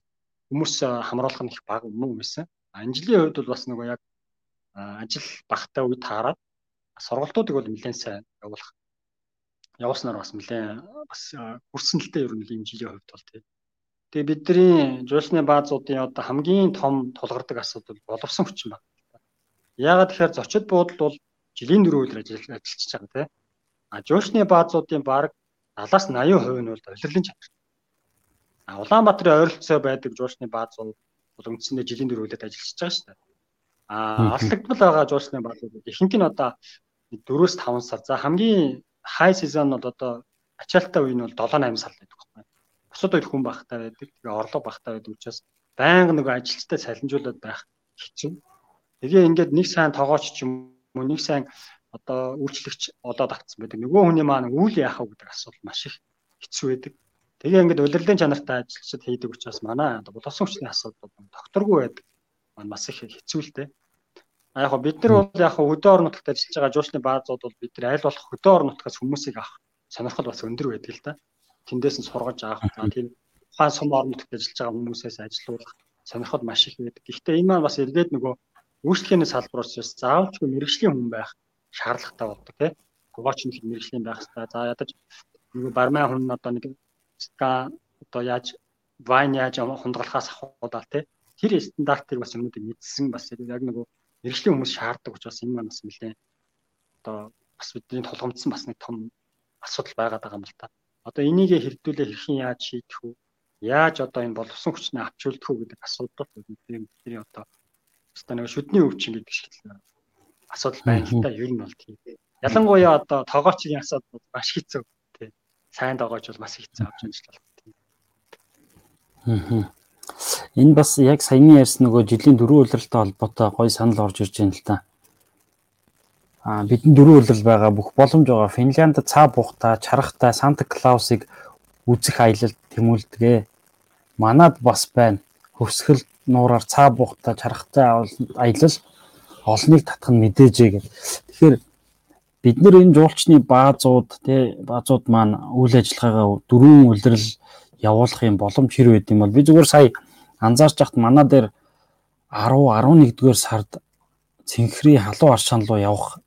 хүмүүс хамруулах нь их бага мөн юмсэн. Энэ жилийн хувьд бол бас нөгөө яг ажил багтаа үед таараад сургалтуудыг бол нэлээд сайн явуулах явуулснаар бас нэлээд бас хүрсэнэлтэй ер нь энэ жилийн хувьд бол тийм. Тэгээ бидний жуулчны баазуудын одоо хамгийн том тулгардаг асуудал боловсон хүчин байна. Яагаад тэгэхээр зочид буудалд бол жилийн дөрөв үеэр ажиллаж байгаа тийм. А жуулчны баазуудын баг 70-аас 80% нь бол улирлын чадвар. А Улаанбаатарын ойролцоо байдаг жуулчны баазууд бол үндсэндээ жилийн дөрөв үеэд ажиллаж байгаа шүү дээ. А алдагдмал байгаа жуулчны баазууд ихэнх нь одоо 4-5 сар. За хамгийн хай сезон бол одоо ачаалттай үе нь бол 7-8 сар байдаг байхгүй. Бусад үед хүн багтаа байдаг. Тэгээ орлого багтаа байдаг учраас байнга нөгөө ажилчтай салинжуулаад байх хэцүү. Тэгээ ингээд нэг сайн тоогооч ч юм уу нэг сайн одоо үйлчлэгч олоод авцсан байдаг. Нөгөө хүний маань үйл яах вэ гэдэг асуудал маш их хэцүү байдаг. Тэгээ ингээд удирдлагын чанартай ажилчид хийдэг учраас манай боловсон хүчний асуудал докторгүй байдаг. Маань бас их хэцүү л дээ. А яг бид нар бол яг хөдөө орон нутагт ажиллаж байгаа жуучны баазууд бол бид нар аль болох хөдөө орон нутгаас хүмүүсийг авах сонирхол бас өндөр байдаг л да. Тэндээс нь сургаж авах. За тийм ухаан сум орон нутагт ажиллаж байгаа хүмүүсээс ажилуулах сонирхол маш их байдаг. Гэхдээ энэ маань бас эргээд нөгөө үйлчлэгээний салбараас заавалчгүй мэрэгжлийн хүн байх шаардлагатай болдог тийм. Гооч нь мэрэгжлийн байх хэрэгтэй. За ядаж нөгөө бармай хүн одоо нэг ска одоо яаж вайн яаж хундаглахаас ахуулаад тийм. Тэр стандартыг бас өмнөд мэдсэн бас яг нөгөө мэрэгжлийн хүмүүс шаарддаг учраас энэ маань бас нэлээд одоо бас бидний толгомдсон бас нэг том асуудал байгаад байгаа юм л та. Одоо энийг хэрдүүлээ хэрхэн яаж шийдэх вэ? Яаж одоо энэ боловсон хүчнээ авч үлдэх вэ гэдэг асуудал бидний одоо Хэвээ нэг шүдний өвчин гэдэг шиг асуудал байна л да. Ер нь бол тийм. Ялангуяа одоо тоогоочгийн асуудал маш хэцүү тий. Сайн тоогооч бол маш хэцүү авч ажиллах тийм. Аа. Энэ бас яг саяны ярьсан нөгөө жилийн дөрөв улиралтай холбоотой гой санал орж ирж байна л да. Аа бидний дөрөв улирал байгаа бүх боломж байгаа. Финлянд цаа буухта, чарахта, Санта Клаусыг үзэх аялал тэмүүлдэгэ. Манад бас байна. Хөвсгөл нуураар цаа буухтай чарахтай аялал олныг татах нь мэдээжээ гэх. Тэгэхээр бид нэр энэ жуулчны баазууд тий баазууд маань үйл ажиллагаагаа дөрвөн үлрэл явуулах юм боломж хэр байд юм бол би зүгээр сая анзаарч байхад манай дээр 10 11-р сард цэнхрийн халуун аршаан руу явах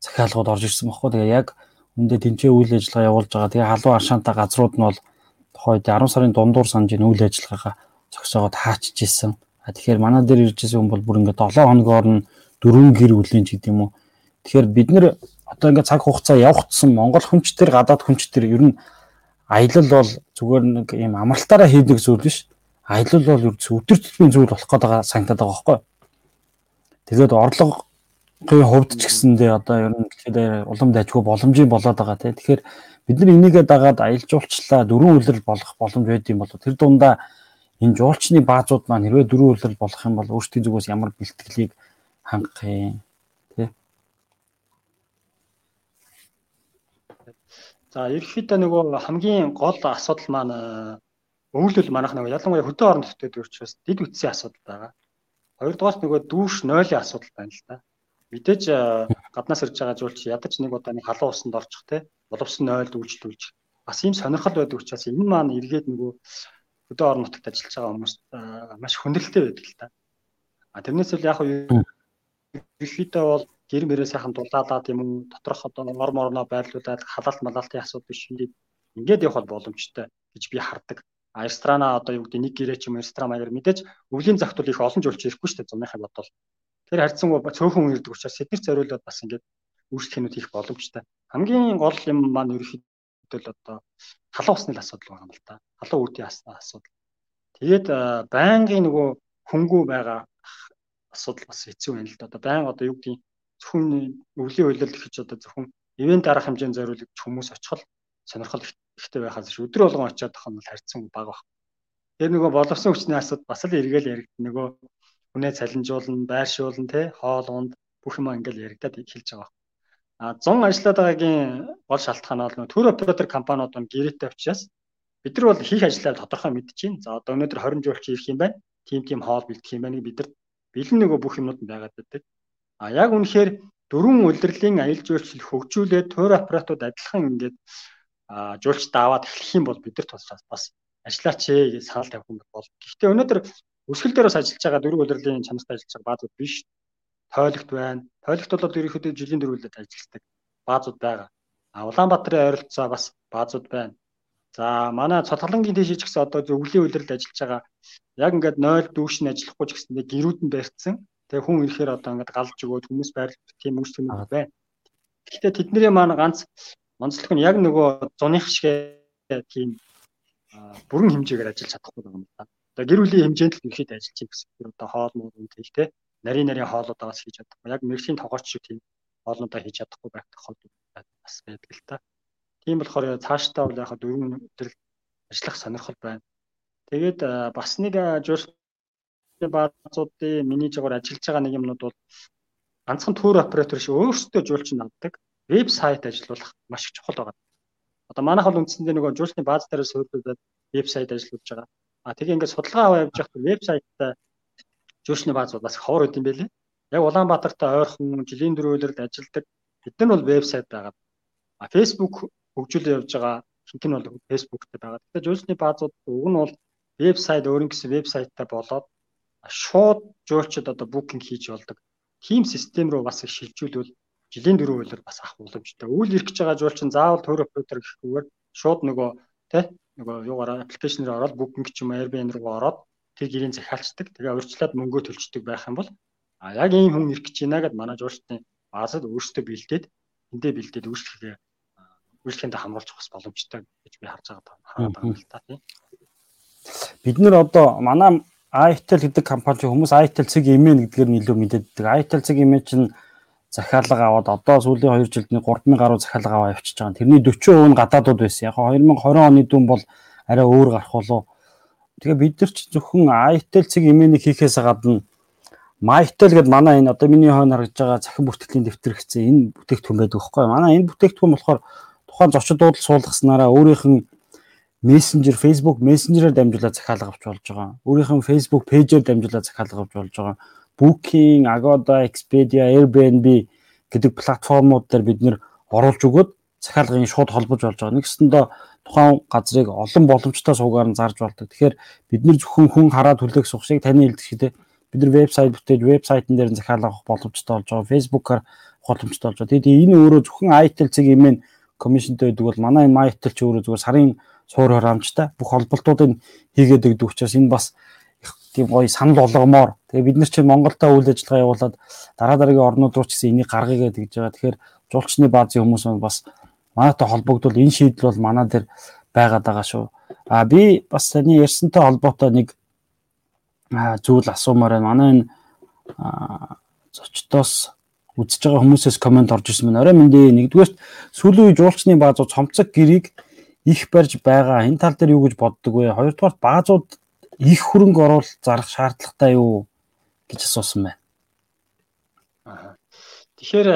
захиалгууд орж ирсэн баггүй. Тэгээ яг үндэ тэнцээ үйл ажиллагаа явуулж байгаа. Тэгээ халуун аршаантай газрууд нь бол тухайд 10 сарын дундуур санжийн үйл ажиллагаагаа зогсоогоод хаачиж исэн. А тэгэхээр манай дээр ирж исэн хүн бол бүр ингээд 7 хоногоор нь дөрвөн гэр бүлийн ч гэдэг юм уу. Тэгэхээр бид нэр одоо ингээд цаг хугацаа явах тусам Монгол хүнч төр гадаад хүнч төр ер нь аялал бол зүгээр нэг юм амралтаараа хийдэг зүйл биш. Аялал бол ер нь өдөр тутмын зүйл болох гээд байгаа санагдаад байгаа байхгүй. Тэгээд орлогын хувьд ч гэсэндээ одоо ер нь тэгэхээр улам дайггүй боломжийн болоод байгаа тийм. Тэгэхээр бид нар энийгээ дагаад аялал жуулчлаа дөрвөн үлрэл болох боломж байд юм бол тэр дундаа энэ жуулчны баазууд маань хэрвээ дөрвөн үйлрэл болох юм бол өөрсдийн зүгээс ямар бэлтгэлийг хангах юм За ерөнхийдөө нөгөө хамгийн гол асуудал маань өвлөл манах нөгөө ялангуяа хөдөө орон нутгад өрчөөс дид үтсийн асуудал байгаа. Хоёрдугаар нөгөө дүүш нойлын асуудал байна л да. Мэдээж гаднаас ирж байгаа жуулч ядаж нэг удаа нэг халуун усанд орчих те боловсон нойлд үйлчлүүлж бас ийм сонирхол байдаг учраас энэ маань эргээд нөгөө хөдөө орон нутагт ажиллаж байгаа хүмүүс маш хүндрэлтэй байдаг л та. А тэрнээс л яг ерөөхдөө бол гэр мөрөө сайхан дулаалаад юм уу доторх одоо ор морноо байрлуулад халаалт малаалтын асуудал биш ингээд ингээд явах боломжтой гэж би хардаг. А ресторана одоо юу гэдэг нэг гэрээ ч юм ресторан маягаар мэдээж өвлийн загтуул их олон жуулч ирэхгүй шүү дээ зуныхаа бодвол. Тэр харьцангуй цөөхөн ирдэг учраас сэдвэр зориулаад бас ингээд үйлчлэхэнүүд их боломжтой. Хамгийн гол юм маань ерөөхдөө л одоо халуун усны асуудал байгаа юм л та. Халуун үүдийн асуудал. Тэгээд байнгын нөгөө хөнгүү байгаа асуудал бас хэцүү байна л да. Одоо байнга одоо юу гэдгийг зөвхөн өвлийн уйлал гэж одоо зөвхөн ивент дарах хэмжээнд зориулж хүмүүс очихол сонирхол ихтэй байхаас ш өдөр болгон очиад тах нь харьцан бага баг. Тэр нөгөө боловсон хүчний асуудал бас л эргээл яригд нөгөө хүнээ цалинжуулна, байршуулна, тэ хоол унд бүх юм ингээл яригдаад эхэлж байгаа. А 100 ажиллаад байгаагийн гол шалтгаан бол төр оператор компаниуд нь гэрээтэй учраас бид нар бол хийх ажлаа тодорхой мэдчихээн. За одоо өнөөдөр 20 жуулч ирэх юм байна. Тим тим хоол бэлдэх юм байна. Бид нар бэлэн нөгөө бүх юмнууд нь байгаад байдаг. А яг үнэхээр дөрвөн улирлын аялал жуулчлал хөгжүүлээд төр операторууд адилхан ингээд жуулч даваад эхлэх юм бол бид нар тусаас бас ажиллаач ээ гэж санал тавих юм бол. Гэхдээ өнөөдөр өсгөл дээр бас ажиллаж байгаа дөрвөн улирлын чанартай ажиллаж байгаа баазууд биш тойлогт байна. Тойлогт бол ерөнхийдөө жилийн дөрвөлөд ажилладаг баазууд байгаа. А Улаанбаатарын ойролцоо бас баазууд байна. За манай цолголонгийн тийш ч гэсэн одоо өвлийн үйлрэлд ажиллаж байгаа яг ингээд 0 дүүш нь ажиллахгүй ч гэсэндээ гэрүүд нь барьцсан. Тэгээ хүн ирэхээр одоо ингээд галж өгөөд хүмүүс байрлах тийм үйлчлэгүүд байна. Гэхдээ тэдний маань ганц онцлог нь яг нөгөө зуных шиг тийм бүрэн хэмжээгээр ажиллаж чадахгүй байгаа юм да. Одоо гэр бүлийн хэмжээнд л ихэд ажиллаж байгаа гэсэн. Одоо хоол муу юм тийм те нарийн нарийн хоолуудаас хийж чадахгүй. Яг мэрэгжлийн тогооч шиг тийм хоолнуудаа хийж чадахгүй байх тохиолдол бас байдаг л та. Тийм болохоор цаашдаа бол яг дөрвөн өдөр ажиллах сонирхол байна. Тэгээд бас нэг жуулчдын баазуудын менежер ажиллаж байгаа нэг юмнууд бол ганцхан тур оператор шиг өөрсдөө жуулчин авдаг вебсайт ажиллуулах маш их чухал байгаа. Одоо манайх бол үндсэндээ нөгөө жуулчны бааз дээр суурьлуулад вебсайт ажиллуулж байгаа. А тэгээ ингээд судалгаа аваа явж байхад вебсайттай жуулчны бааз бол бас ховор үт юм байлээ. Яг Улаанбаатартай ойрхон жилийн дөрөвлөрд ажилладаг бид нар бол вебсайт байгаа. А Facebook хөгжүүлээ явж байгаа хинт нь бол Facebook-тэй байгаа. Тэгэхээр жуулчны баазууд уг нь бол вебсайт өөрийн гэсэн вебсайттай болоод шууд жуулчид одоо букинг хийж болдог. Тим систем рүү бас шилжүүлвэл жилийн дөрөв үйлэр бас авах боломжтой. Үйл ирэх гэж байгаа жуулчин заавал төр оператор гэхгүйгээр шууд нөгөө тэ нөгөө юугаараа аппликейшн дээр ороод букинг ч юм Airbnb руу ороод тэр гэрийн захиалцдаг. Тэгээ урьдчилаад мөнгөө төлждөг байх юм бол а яг ийм хүн ирэх гэж байна гэд манай жуулчны баасад өөрсдөө бэлдээд эндээ бэлдээд үйлчлэгээ үйлчлэгэндээ хамруулчих бас боломжтой гэж би харж байгаа хараад байгаа л та тийм. Бид нэр одоо манай iTel гэдэг компани хүмүүс iTel цэг имэн гэдгээр нь илүү мэддэг. iTel цэг имэн чинь захиалга аваад одоо сүүлийн 2 жилд 3000 гаруй захиалга аваа явчихж байгаа. Тэрний 40% нь гадаадууд байсан. Яг 2020 оны дүн бол арай өөр гарах болов. Тэгээ бид нар ч зөвхөн iTel цэг имэнийг хийхээс гадна MyTel гэдэг манай энэ одоо миний хойно харагдж байгаа захин бүртгэлийн дэвтэр гэсэн энэ бүтээгдэхүүн байдаг байхгүй. Манай энэ бүтээгдэхүүн болохоор тухайн дуудлага суулгаснараа өөрийнх нь Messenger, Facebook Messenger-аар дамжуулаад захиалга авч болж байгаа. Өөрийнх нь Facebook page-ээр дамжуулаад захиалга авч болж байгаа. Booking, Agoda, Expedia, Airbnb гэдэг платформуд дээр бид нэр оруулж өгөөд захиалгын шууд холбож болж байгаа. Нэгсэндээ тухайн газрыг олон боломжтой суугаар нь зарж болдог. Тэгэхээр бид нар зөвхөн хүн хараад хүлээх сухсыг таны хэлдэг бид нар вебсайт бүтээж вебсайтн дээр нь захиалга авах боломжтой болж байгаа. Facebook-аар боломжтой болж байгаа. Тэгээд энэ өөрөө зөвхөн ITL цэг имэн комиссонтой байдаг бол манай энэ MyTel ч өөрөө зүгээр сарын суур харамжтай бүх холболтуудыг хийгээд өгдөг учраас энэ бас тийм гоё санал болгомоор. Тэгээ бид нар чинь Монголдо үйл ажиллагаа явуулаад дараа дараагийн орнууд руу ч гэсэн энийг гаргая гэж байгаа. Тэгэхээр жуулчны баазын хүмүүс бас манайтай холбогдвол энэ шийдэл бол манай дээр байгаад байгаа шүү. А би бас таны ярьсантай холбоотой нэг зүйл асуумаар байна. Манай энэ зочдоос үзэж байгаа хүмүүсээс комент орж ирсэн байна. Орой мэндэ нэгдүгээр сүүлийн жуулчны баазууд цомцог гэрийг их барьж байгаа. Энэ тал дээр юу гэж боддог вэ? Хоёрдугаар баазууд их хөрөнгө оруулалт зарах шаардлагатай юу гэж асуусан байна. Тэгэхээр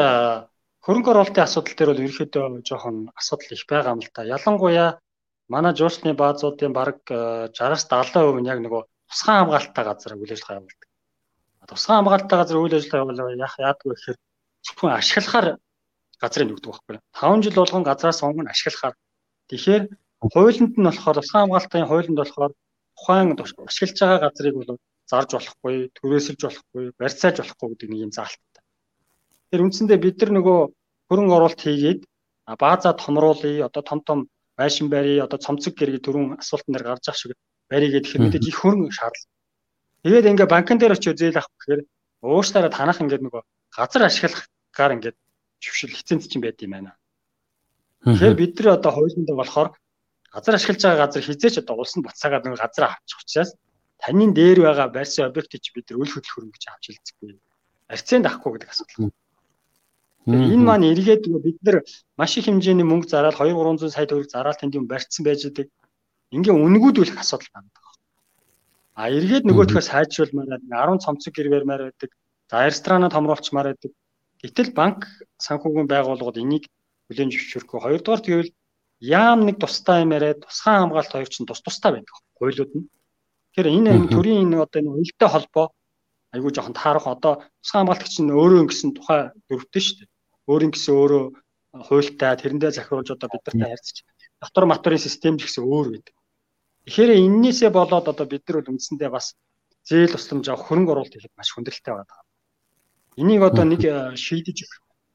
хөрөнгө оруулалтын асуудал дээр бол ерөөхдөө жоохон асуудал их байгаа юм л та. Ялангуяа манай жуулчны баазуудын бараг 60-аас 70% нь яг нөгөө тусгай хамгаалалттай газар үйл ажиллагаа явуулдаг. Тусгай хамгаалалттай газар үйл ажиллагаа явуулах яах яадгүй гэхээр зөвхөн ашиглахаар газрыг нүгдэг байхгүй. 5 жил болгон газраас өнгө ашиглахаар. Тэгэхээр хуулинд нь болохоор тусгай хамгаалтын хуулинд болохоор тухайн ашиглаж байгаа газрыг бол зарж болохгүй, төрөөсөлж болохгүй, барьцааж болохгүй гэдэг нэг юм заалттай. Тэр үндсэндээ бид нар нөгөө хөрөнгө оруулалт хийгээд баазаа томруулъя, одоо том том байшин барья, одоо цомцог гэрэг төрүн асуултан дээр гарч ах шиг барья гэхээр мэдээж их хөрөнгө шаардлагатай. Тэгээд ингээ банкн дээр очиж зээл авах гэхээр ууштаараа танах ингээд нөгөө газар ашиглахгаар ингээд зөвшөөрөл хэцэнт чинь байд юм байна. Тэгэхээр бид нар одоо хуулинд болохоор газар ашиглаж байгаа газар хизээч одоо улс нь буцаагаад нэг газар авчих учраас таны дээр байгаа барьсан объектыг бид нар үл хөдлөх хөрөнгө гэж авч хэлцэхгүй. Арцент авахгүй гэдэг асуудал. Энэ маань эргээд бид нар маш их хэмжээний мөнгө зараад 2 300 сая төгрөг зараад тэнд юм барьцсан байж байгаа. Ингээ үнгүүдүүлэх асуудал байна. А эргээд нөгөөдхөө сайжруулмаар 10 цомцог гэр барьмаар байдаг. За ресторана томруулчмаар байдаг. Гэтэл банк санхүүгийн байгууллагууд энийг хүлээн зөвшөөрөхгүй. Хоёрдугаар тэгвэл яам нэг тустай юм яриад тусгай хамгаалалт хоёр чинь тус тустай байдаг хуулиуд нь. Тэгэхээр энэ энэ төрийн энэ одоо энэ уялдаа холбоо айгүй жоохон таарах одоо тусгай хамгаалагч нь өөрөө ингэсэн тухай дөрөвтэй шүү дээ. Өөрийн гэсэн өөрөө хуультай тэрэндээ захируулж одоо бид нартай харьцаж дотор материалын систем гэсэн өөр байдаг. Тэгэхээр эннээсээ болоод одоо бид нар бол үндсэндээ бас зээл тусламж авах хөрөнгө оруулалт хийхэд маш хүндрэлтэй байна. Энийг одоо нэг шийдэж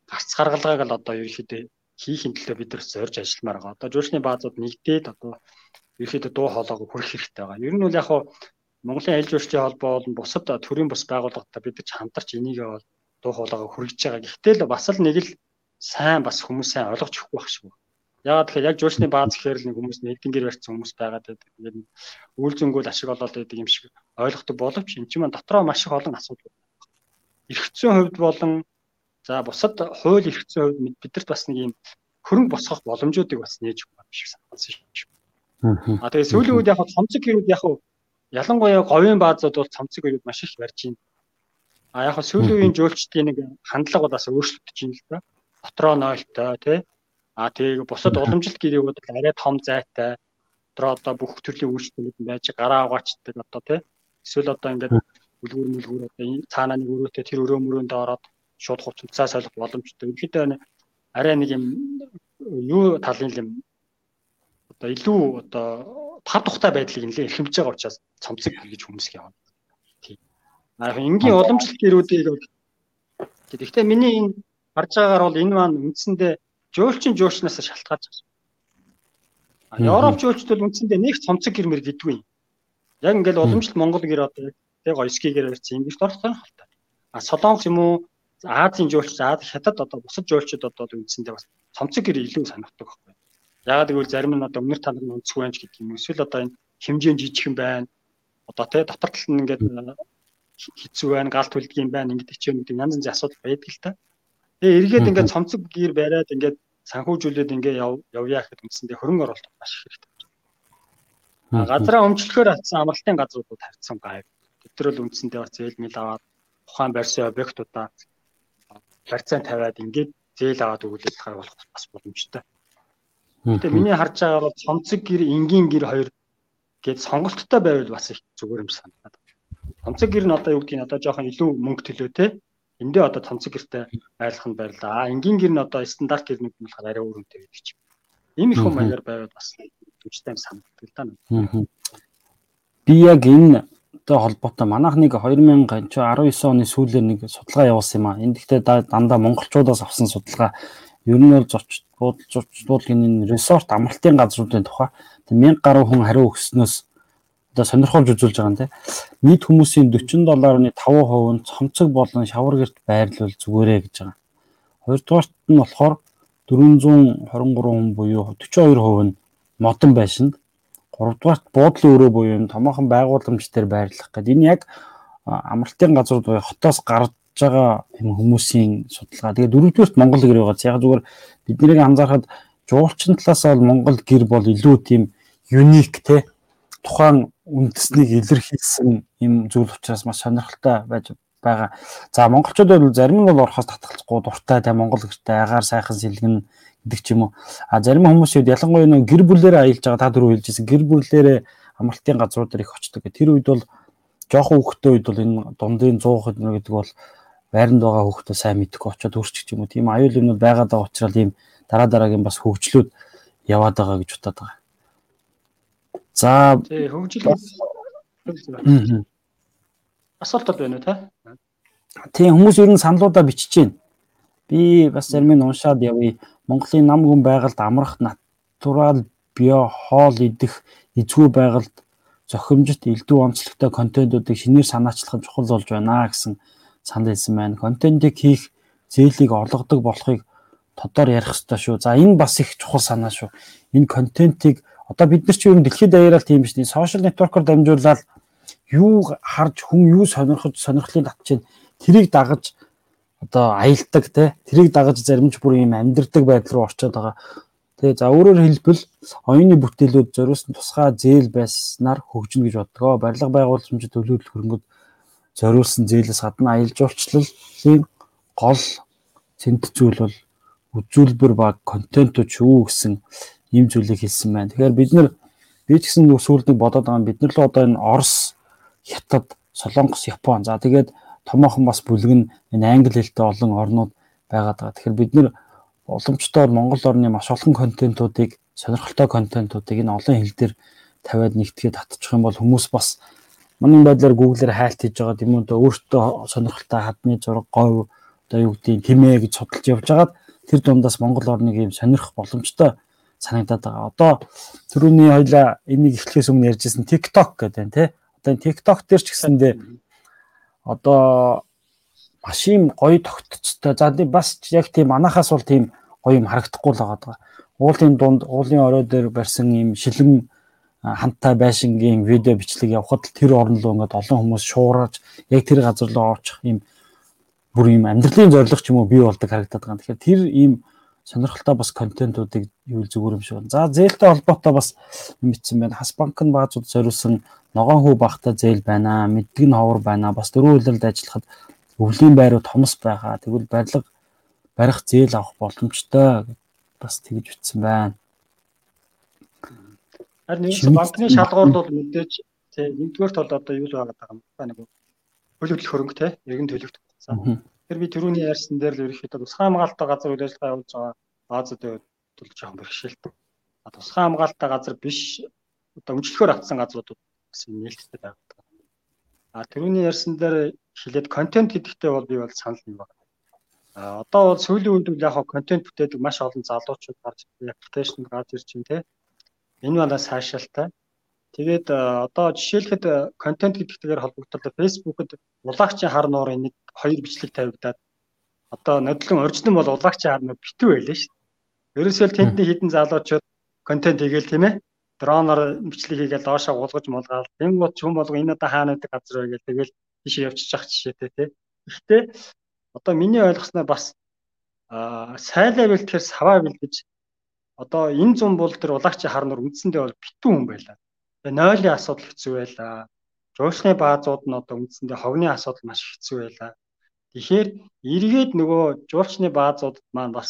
гарц гаргалгааг л одоо ерөөхдөө хийхин төлөө бид нар зорж ажилламаар байгаа. Одоо жуулчны баазууд нэгдээд одоо ерөөхдөө дуу хоолойгоо хүрэх хэрэгтэй байгаа. Ер нь бол яг хуу Монголын аль жуулчдын холбоо болон бусад төрийн бус байгууллагатай бид нар хамтарч энийг бол дуу хоолойгоо хүргэж байгаа. Гэхдээ л бас л нэг л сайн бас хүмүүс сайн ойлгож өгөхгүй байх байна. Яагаад тэгэхээр яг жуулчны бааз гэхээр л нэг хүмүүс нэгдэн гэр барьсан хүмүүс байгаад байдаг. Тэгээд үйл зөнгөөл ашиг олоод байдаг юм шиг ойлгохдаг боловч эн чинь дотроо маш их олон асуудал байна. Эрхцэн хувьд болон За бусад хууль эрхцэн хувьд бидэрт бас нэг юм хөрөнгө босгох боломжуудыг бас нээж өгөх шиг санагдсан шүү. Аа тэгээ сүүлийн үед яг цомцог гэрүүд яг ялангуяа говийн баазууд бол цомцог гэрүүд маш их барьж байна. А яг сүүлийн үеийн жуулчдын нэг хандлага бол бас өөрчлөгдөж байна л да. Дотроо нойлтой тий. А тэгээ бусад уламжлалт гэрээүүд арай том зайтай. Дотроо одоо бүх төрлийн үйлчлэлүүд байж гараа угаачдаг одоо тий. Эсвэл одоо ингээд үлгүүр мүлгүүр одоо цаанаа нэг өрөөтэй тэр өрөө мөрөөнд ороод шууд хувцасаа солих боломжтой. Ерөнхийдөө арай нэг юм юу талын юм одоо илүү одоо тав тухтай байдлыг нэлээд эрхэмж байгаа учраас цомцог гэж хүмүүс явна. Тийм. Аа энгийн уламжлалт гэрүүдийг Гэхдээ миний энэ харж байгаагаар бол энэ маань үндсэндээ жуулчин жуулчнаас шалтгаалж байгаа. Европ жуулчд бол үндсэндээ нэг цомцог гэр мэр гэдгүй. Яг ингээл уламжлалт Монгол гэр одоо яг ойскигээр барьсан ингэж дорсон халтай. А Солонгос юм уу Азийн жуулч Аз хятад одоо бусад жуулчд одоо үндсэндээ бас цомцог гэр илүү санагддаг байхгүй. Ягаад гэвэл зарим нь одоо өмнөр танаг нь өнцгөө байж гэдэг юм. Эсвэл одоо энэ хэмжээ нь жижигхэн байна. Одоо тий дотор талд нь ингээд хэцүү байна, гал түлдэг юм байна. Ингээд ч юм гэдэг янз янзын асуудал байдаг л та. Тэгээ эргээд ингээд цомцог гэр бариад ингээд санхүүжүүлээд ингээд явъя гэхэд үндсэндээ хөрөнгө оруулалт маш их хэрэгтэй. Газраа өмчлөхөөр атсан амралтын газруудад тавьсан гайв. Тэд нар л үндсэндээ бас зээл мэл аваад ухаан барьсан объектуудаа барьцаан тавиад ингээд зээл аваад өгүүлээд хай болох бас боломжтой. Гэтэ миний харж байгаагаар бол цомцог гэр, энгийн гэр хоёр гээд сонголттой байвал бас их зүгээр юм санагдаад. Цомцог гэр нь одоо юу гэдгийг одоо жоохон илүү мөнгө төлөө те. Эндээ одоо цомцог гэртэй байлгах нь байрлаа. Энгийн гэр нь одоо стандарт гэр нэг болохоор арай өөр үнэтэй байдаг ч. Ийм их юм маягаар байвал бас түнчтэй санагддаг л да. Би яг энэ тэй холбоотой манайх нэг 2019 оны сүүлээр нэг судалгаа явуулсан юм а. Энд гэхдээ дандаа монголчуудаас авсан судалгаа ер нь бол зочд буудалж зочдлын энэ resort амралтын газруудын тухай 1000 гаруй хүн хариу өгснөөс одоо сонирхолж үзүүлж байгаа юм те. Нийт хүмүүсийн 40.5% нь цомцог болон шавар гэрт байрлуул зүгээрээ гэж байгаа. Хоёрдугаарт нь болохоор 423 хүн буюу 42% нь модон байшинд, гуравдугаарт буудлын өрөө буюу томоохон байгууламж дээр байрлах гэдэг. Энэ яг амралтын газрууд буюу хотоос гарч байгаа хүмүүсийн судалгаа. Тэгээд дөрөвдүгээрт Монгол гэр байгаа. Яг зүгээр бид нарыг анзаархад жуулчин талаас бол Монгол гэр бол илүү тийм юник те тухайн үндэснийг илэрхийлсэн юм зүйл учраас маш сонирхолтой байж байгаа. За монголчууд бол зарим нь бол орохоос татгалзахгүй дуртай те Монгол гэртэй агаар сайхан сэлгэн гэдэг ч юм уу. А зарим хүмүүсүүд ялангуяа нэг гэр бүлээрээ аялж байгаа та дөрөв хэлжсэн гэр бүлээрээ амралтын газрууд дээр их очдог. Тэр үед бол жоохон хүүхдтэй үед бол энэ дундын 100 хэд гэдэг бол байранд байгаа хүүхдүүд сайн мэдхгүй очиод өөрчих юм уу. Тийм аюул юмнууд байгаад байгаа учраас ийм дараа дараагийн бас хөгжлүүд яваад байгаа гэж бодоод байгаа. За хөгжил асуулт байна уу та? Тийм хүмүүс ер нь саналуудаа бичиж байна. Би бас зарим нь уншаад явъя. Монголын нам гүн байгальд амрах натурал био хоол идэх эзгүй байгальд зохимжит элдв онцлогтой контентуудыг шинээр санаачлах нь чухал болж байна гэсэн санал хэлсэн байна. Контентийг хийх зээлийг олгодог болохыг тодор ярих хэрэгтэй шүү. За энэ бас их чухал санаа шүү. Энэ контентийг одоо бид нар ч юм дэлхийд даяараа тийм биш. Сошиал нэтворкоор дамжуулаад юу харж хүн юу сонирхож сонирхлыг татчихын тэрийг дагаж одоо аялдаг те тэрийг дагаж заримч бүр юм амьдрдаг байдал руу орчод байгаа. Тэгээ за өөрөөр хэлбэл оюуны бүтээлүүд зориулсан тусгай зээл байснаар хөгжинө гэж боддгоо. Барилга байгууламжид төлөвлөлт хөрөнгөд зориулсан зээлээс гадна аялал жуулчлалын гол цэнтцүүл бол үзүүлбэр ба контентууд шүү гэсэн ийм зүйлийг хэлсэн байна. Тэгэхээр бид нар би ч гэсэн сүүлд нэг бодоод байгаа бид нар л одоо энэ Орос, Хятад, Солонгос, Япон за тэгээд томоохон бас бүлэг нь энэ англи хэлтэй олон орнууд байгаад байгаа. Тэгэхээр бид нар уламжтай Монгол орны маш олон контентуудыг сонирхолтой контентуудыг энэ олон хэл дээр тавиад нэгтгээд татчих юм бол хүмүүс бас Манай байдлаар Google-ээр хайлт хийж байгаа юм уу да өөртөө сонирхолтой хадны зураг говь одоо юу гэдгийг тэмээ гэж судалж явж хагаад тэр дундаас Монгол орныг юм сонирх боломжтой санагдаад байгаа. Одоо түрүүний хоёлаа энийг эхлэхээс өмнө ярьжсэн TikTok гэдэг байна тий. Одоо TikTok дээр ч гэсэндээ одоо маш юм гоё тогтцтой. За бас яг тийм манахаас бол тийм гоё юм харагдахгүй л байгаа. Уулын дунд уулын орой дээр барьсан юм шилэн хамтаа байшингийн видео бичлэг явахад тэр орн руу ингээд олон хүмүүс шуураж яг тэр газар руу орчих юм бүр юм амьдралын зорилго ч юм уу бий болдог харагдаад байгаа. Тэгэхээр тэр ийм сонирхолтой бас контентуудыг юу зүгээр юм шиг байна. За зээлтэй холбоотой бас мэдсэн байна. Хас банк нь баазууд зориулсан ногоон хүү багтаа зээл байна. Мэддэг нь ховор байна. Бас дөрвөн үйлрэлд ажиллахад өвлийн байруу томс байгаа. Тэгвэл барилга барих зээл авах боломжтой бас тэгж ütсэн байна. Харин нэг банкны шалгуур бол мэдээж тий нэгдүгээр тал одоо юу л байгаа юм ба нэг төлөвлөх хөрөнгө те иргэн төлөвт. Тэр би түрүүний ярьсан дээр л ерөөхдөө тусгай хамгаалалттай газар үйл ажиллагаа явуулж байгаа баазад бол жоохон бэрхшээлтэй. А тусгай хамгаалалттай газар биш одоо өмчлөхөөр авсан газруудад бас нээлттэй байдаг. А түрүүний ярьсан дээр хилээд контент гэдэгтээ бол би бол санал юм байна. А одоо бол сүүлийн үед бол яг контент бүтээдэг маш олон залуучууд гарч аппликейшн гарч ирж байна те. Энэ бол сайшаалтай. Тэгээд одоо жишээлхэд контент гэдэгтэйгээр холбогдолтой Facebook-д улаагчийн хар нуурын нэг хоёр бичлэг тавигдаад одоо нодлон оригинал бол улаагчийн хар нуур битүү байлаа шүү. Ерөөсөө тэндний хідэн залуучууд контент хийгээл тийм ээ дроноор бичлэг хийгээл доошоо. Тэм бод ч юм болго энэ одоо хаана байдаг газар гэл тэгэл тийш явчих зах жишээтэй тий. Гэхдээ одоо миний ойлгосноор бас аа сайлаа бэл тэгэхээр саваа бэл гэж одоо энэ зам бол тэр улагчийн харнуур үндсэндээ бол битүү хүн байлаа. Тэгээ нойлын асуудал хэцүү байлаа. Жуушны баазууд нь одоо үндсэндээ хогны асуудал маш хэцүү байлаа. Тэгэхээр эргээд нөгөө жуулчны баазуудад маань бас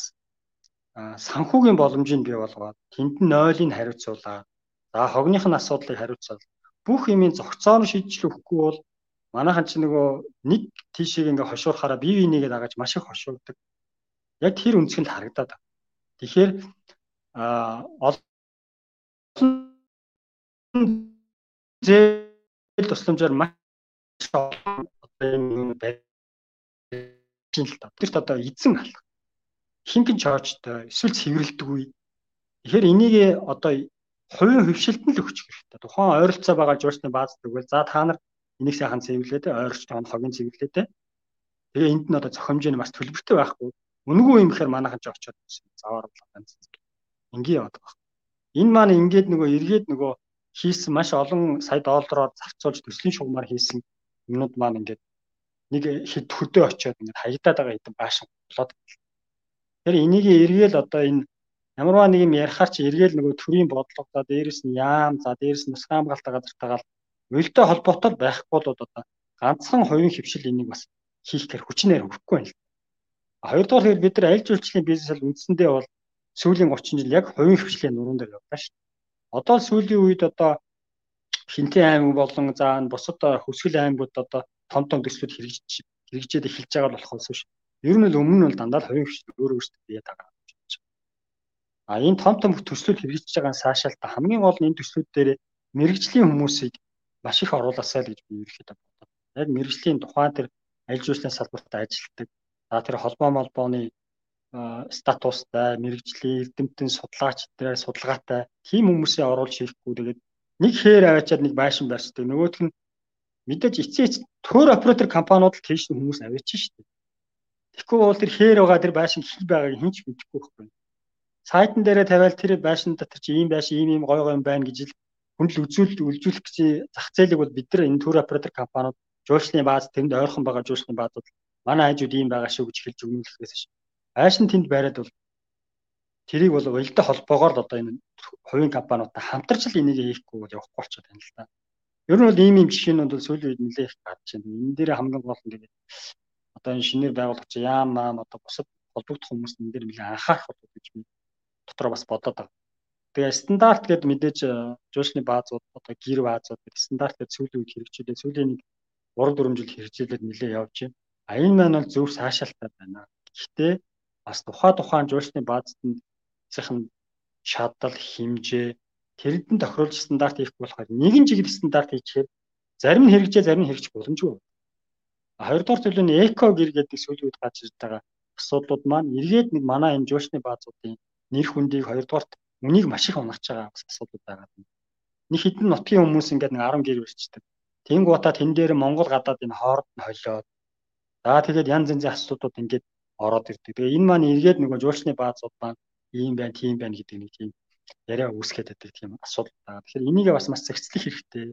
санхүүгийн боломжийг бий болгоод тэнд нь нойлыг хариуцуулаад За хогных нь асуудлыг хариуцал бүх юмын зохицоор шийдэл өгөхгүй бол манайхан чи нөгөө нэг тийшээ ингээ хошуурахаараа бие бинийгээ дагаж маш их хошуурдаг. Яг тэр үнцгэнд харагдаад байна. Тэгэхээр а олон зээл тусламжаар маш олон юм байна. Тэрт одоо эзэн алах. Хинхэн чоочтой эсвэл цэвэрлдэггүй. Тэгэхээр энийг одоо хувийн хөвшилт нь л өгч хэрэгтэй. Тухайн ойролцоо байгаа жуурсны бааз тэгвэл за та нар энийг сайхан цэвэрлээд ойролцоо тоон хогийн цэвэрлээд тэгээ энд нь одоо зохимжийн бас төлбөртэй байхгүй. Үнэгүй юм гэхээр манайхан ч очиод заваар ганц ингийн яваад байгаа. Энэ маань ингээд нөгөө эргээд нөгөө хийсэн маш олон сая доллараар зарцуулж төслийн шугамар хийсэн юмнууд маань ингээд нэг хэд хөдөө очиод ингээд хаягдаад байгаа хэдэн баашин болоод. Тэгэхээр энийг эргээл одоо энэ Ямарваа нэг юм ярихаар чи эргээл нөгөө төрийн бодлого за дээрэс нь яам за дээрэс нь хамгаалалтаа газартаагаал уялдаа холбоотой байхгүй бол одоо ганцхан хувийн хөвшил энийг бас хийх гэр хүчнээр өгөхгүй байна л. Хоёрдугаар хэрэг бид нар аль жуулчлалын бизнесэл үндсэндээ бол сүүлийн 30 жил яг хувийн хөвшлийн нуруунд дээр явлаа шүү. Одоо сүүлийн үед одоо Хинтээ аймаг болон за бусад хөсгөл аймагуд одоо том том төслүүд хэрэгжиж хэрэгжээд эхэлж байгаа болохоос биш. Ер нь л өмнө нь бол дандаа л хувийн хөвшил өөр өөртөө бие дагаа А энэ том том төслүүд хэрэгжиж байгаа саашаалта хамгийн гол нь энэ төслүүд дээр мэрэгжлийн хүмүүсийг маш их оруулаасай л гэж би ерөөхдөө боддог. Яг мэрэгжлийн тухайн тэр аль жуулчлалын салбарт ажилладаг. За тэр холбоо молбооны статустай, мэрэгжлийн эрдэмтэн судлаачтай, судалгаатай тийм хүмүүсээ оруулж хийхгүй тэгээд нэг хээр аваачаад нэг байшин барьцдаг. Нөгөөх нь мэдээж эцээ төр оператор компаниуд л тийш хүмүүс аваач шүү дээ. Тэгэхгүй бол тэр хээр байгаа тэр байшин хий байгааг хинч мэдэхгүй байхгүй сайтн дээрээ тавиал тэр байшин дотор чи ийм байшин ийм ийм гой гой юм байна гэж л хүндэл үзүүл үлжүүлэх гэж зах зээлийг бол бид нар энэ тур оператор компаниуд жуулчны бааз тэнд ойрхон байгаа жуулчны баазууд манай хажууд ийм байгаа шүү гэж хэлж өгнөлөхөөс ш. Байшин тэнд байраад бол тэрийг бол уялдаа холбоогоор л одоо энэ хувийн компаниудтай хамтарч л энийг хийхгүй бол явахгүй болчиход байна л да. Ер нь бол ийм ийм жишээнүүд бол сүүлийн үед нэлээд их гарч байна. Энэ дээр хамгийн гол нь тэгээд одоо энэ шинээр байгуулагч яам маам одоо бусад холбогдох хүмүүс энэ дээр нэлээд анхаарах болов гэж би дотроо бас бодоод байгаа. Тэгээ стандарт гэдэг мэдээж э, жуулчны баазууд одоо гэр баазууд стандарт гэдэг сүүлийн үед хэрэгжүүлээ. Сүүлийн нэг 3 4 жил хэрэгжүүлээд нэлээ явж байна. А энэ маань бол зөв саашаалтай байна. Гэхдээ бас тухай тухайн жуулчны баазд нь эцсийн шаардал хэмжээ тэрэнд тохируулж стандарт хийх болохоор нэгэн чиглэл стандарт хийчихээр зарим нь хэрэгжээ зарим нь хэрэгжих боломжгүй. Хоёрдугаар төлөв нь эко гэр гэдэг сүүлийн үед гарч ирж байгаа асуудлууд маань эргээд нэг манай энэ жуулчны баазуудын нэр хүндийг хоёрдугаарт үнийг маш их унагч байгаа асуудал байгаа. Нэг хідэн нутгийн хүмүүс ингээд нэг 10 гэр барьцдаг. Тэнгуутаа тэн дээр Монгол гадаад энэ хоорд нь холиод. За тэгээд янз янзын асуудлууд ингээд ороод ирдэг. Тэгээ энэ маань эргээд нөгөө жуулчны баазууд маань ийм байна, тийм байна гэдэг нэг тийм яриа үүсгээд байдаг тийм асуудал байгаа. Тэгэхээр энийг бас маш зэгцлэх хэрэгтэй.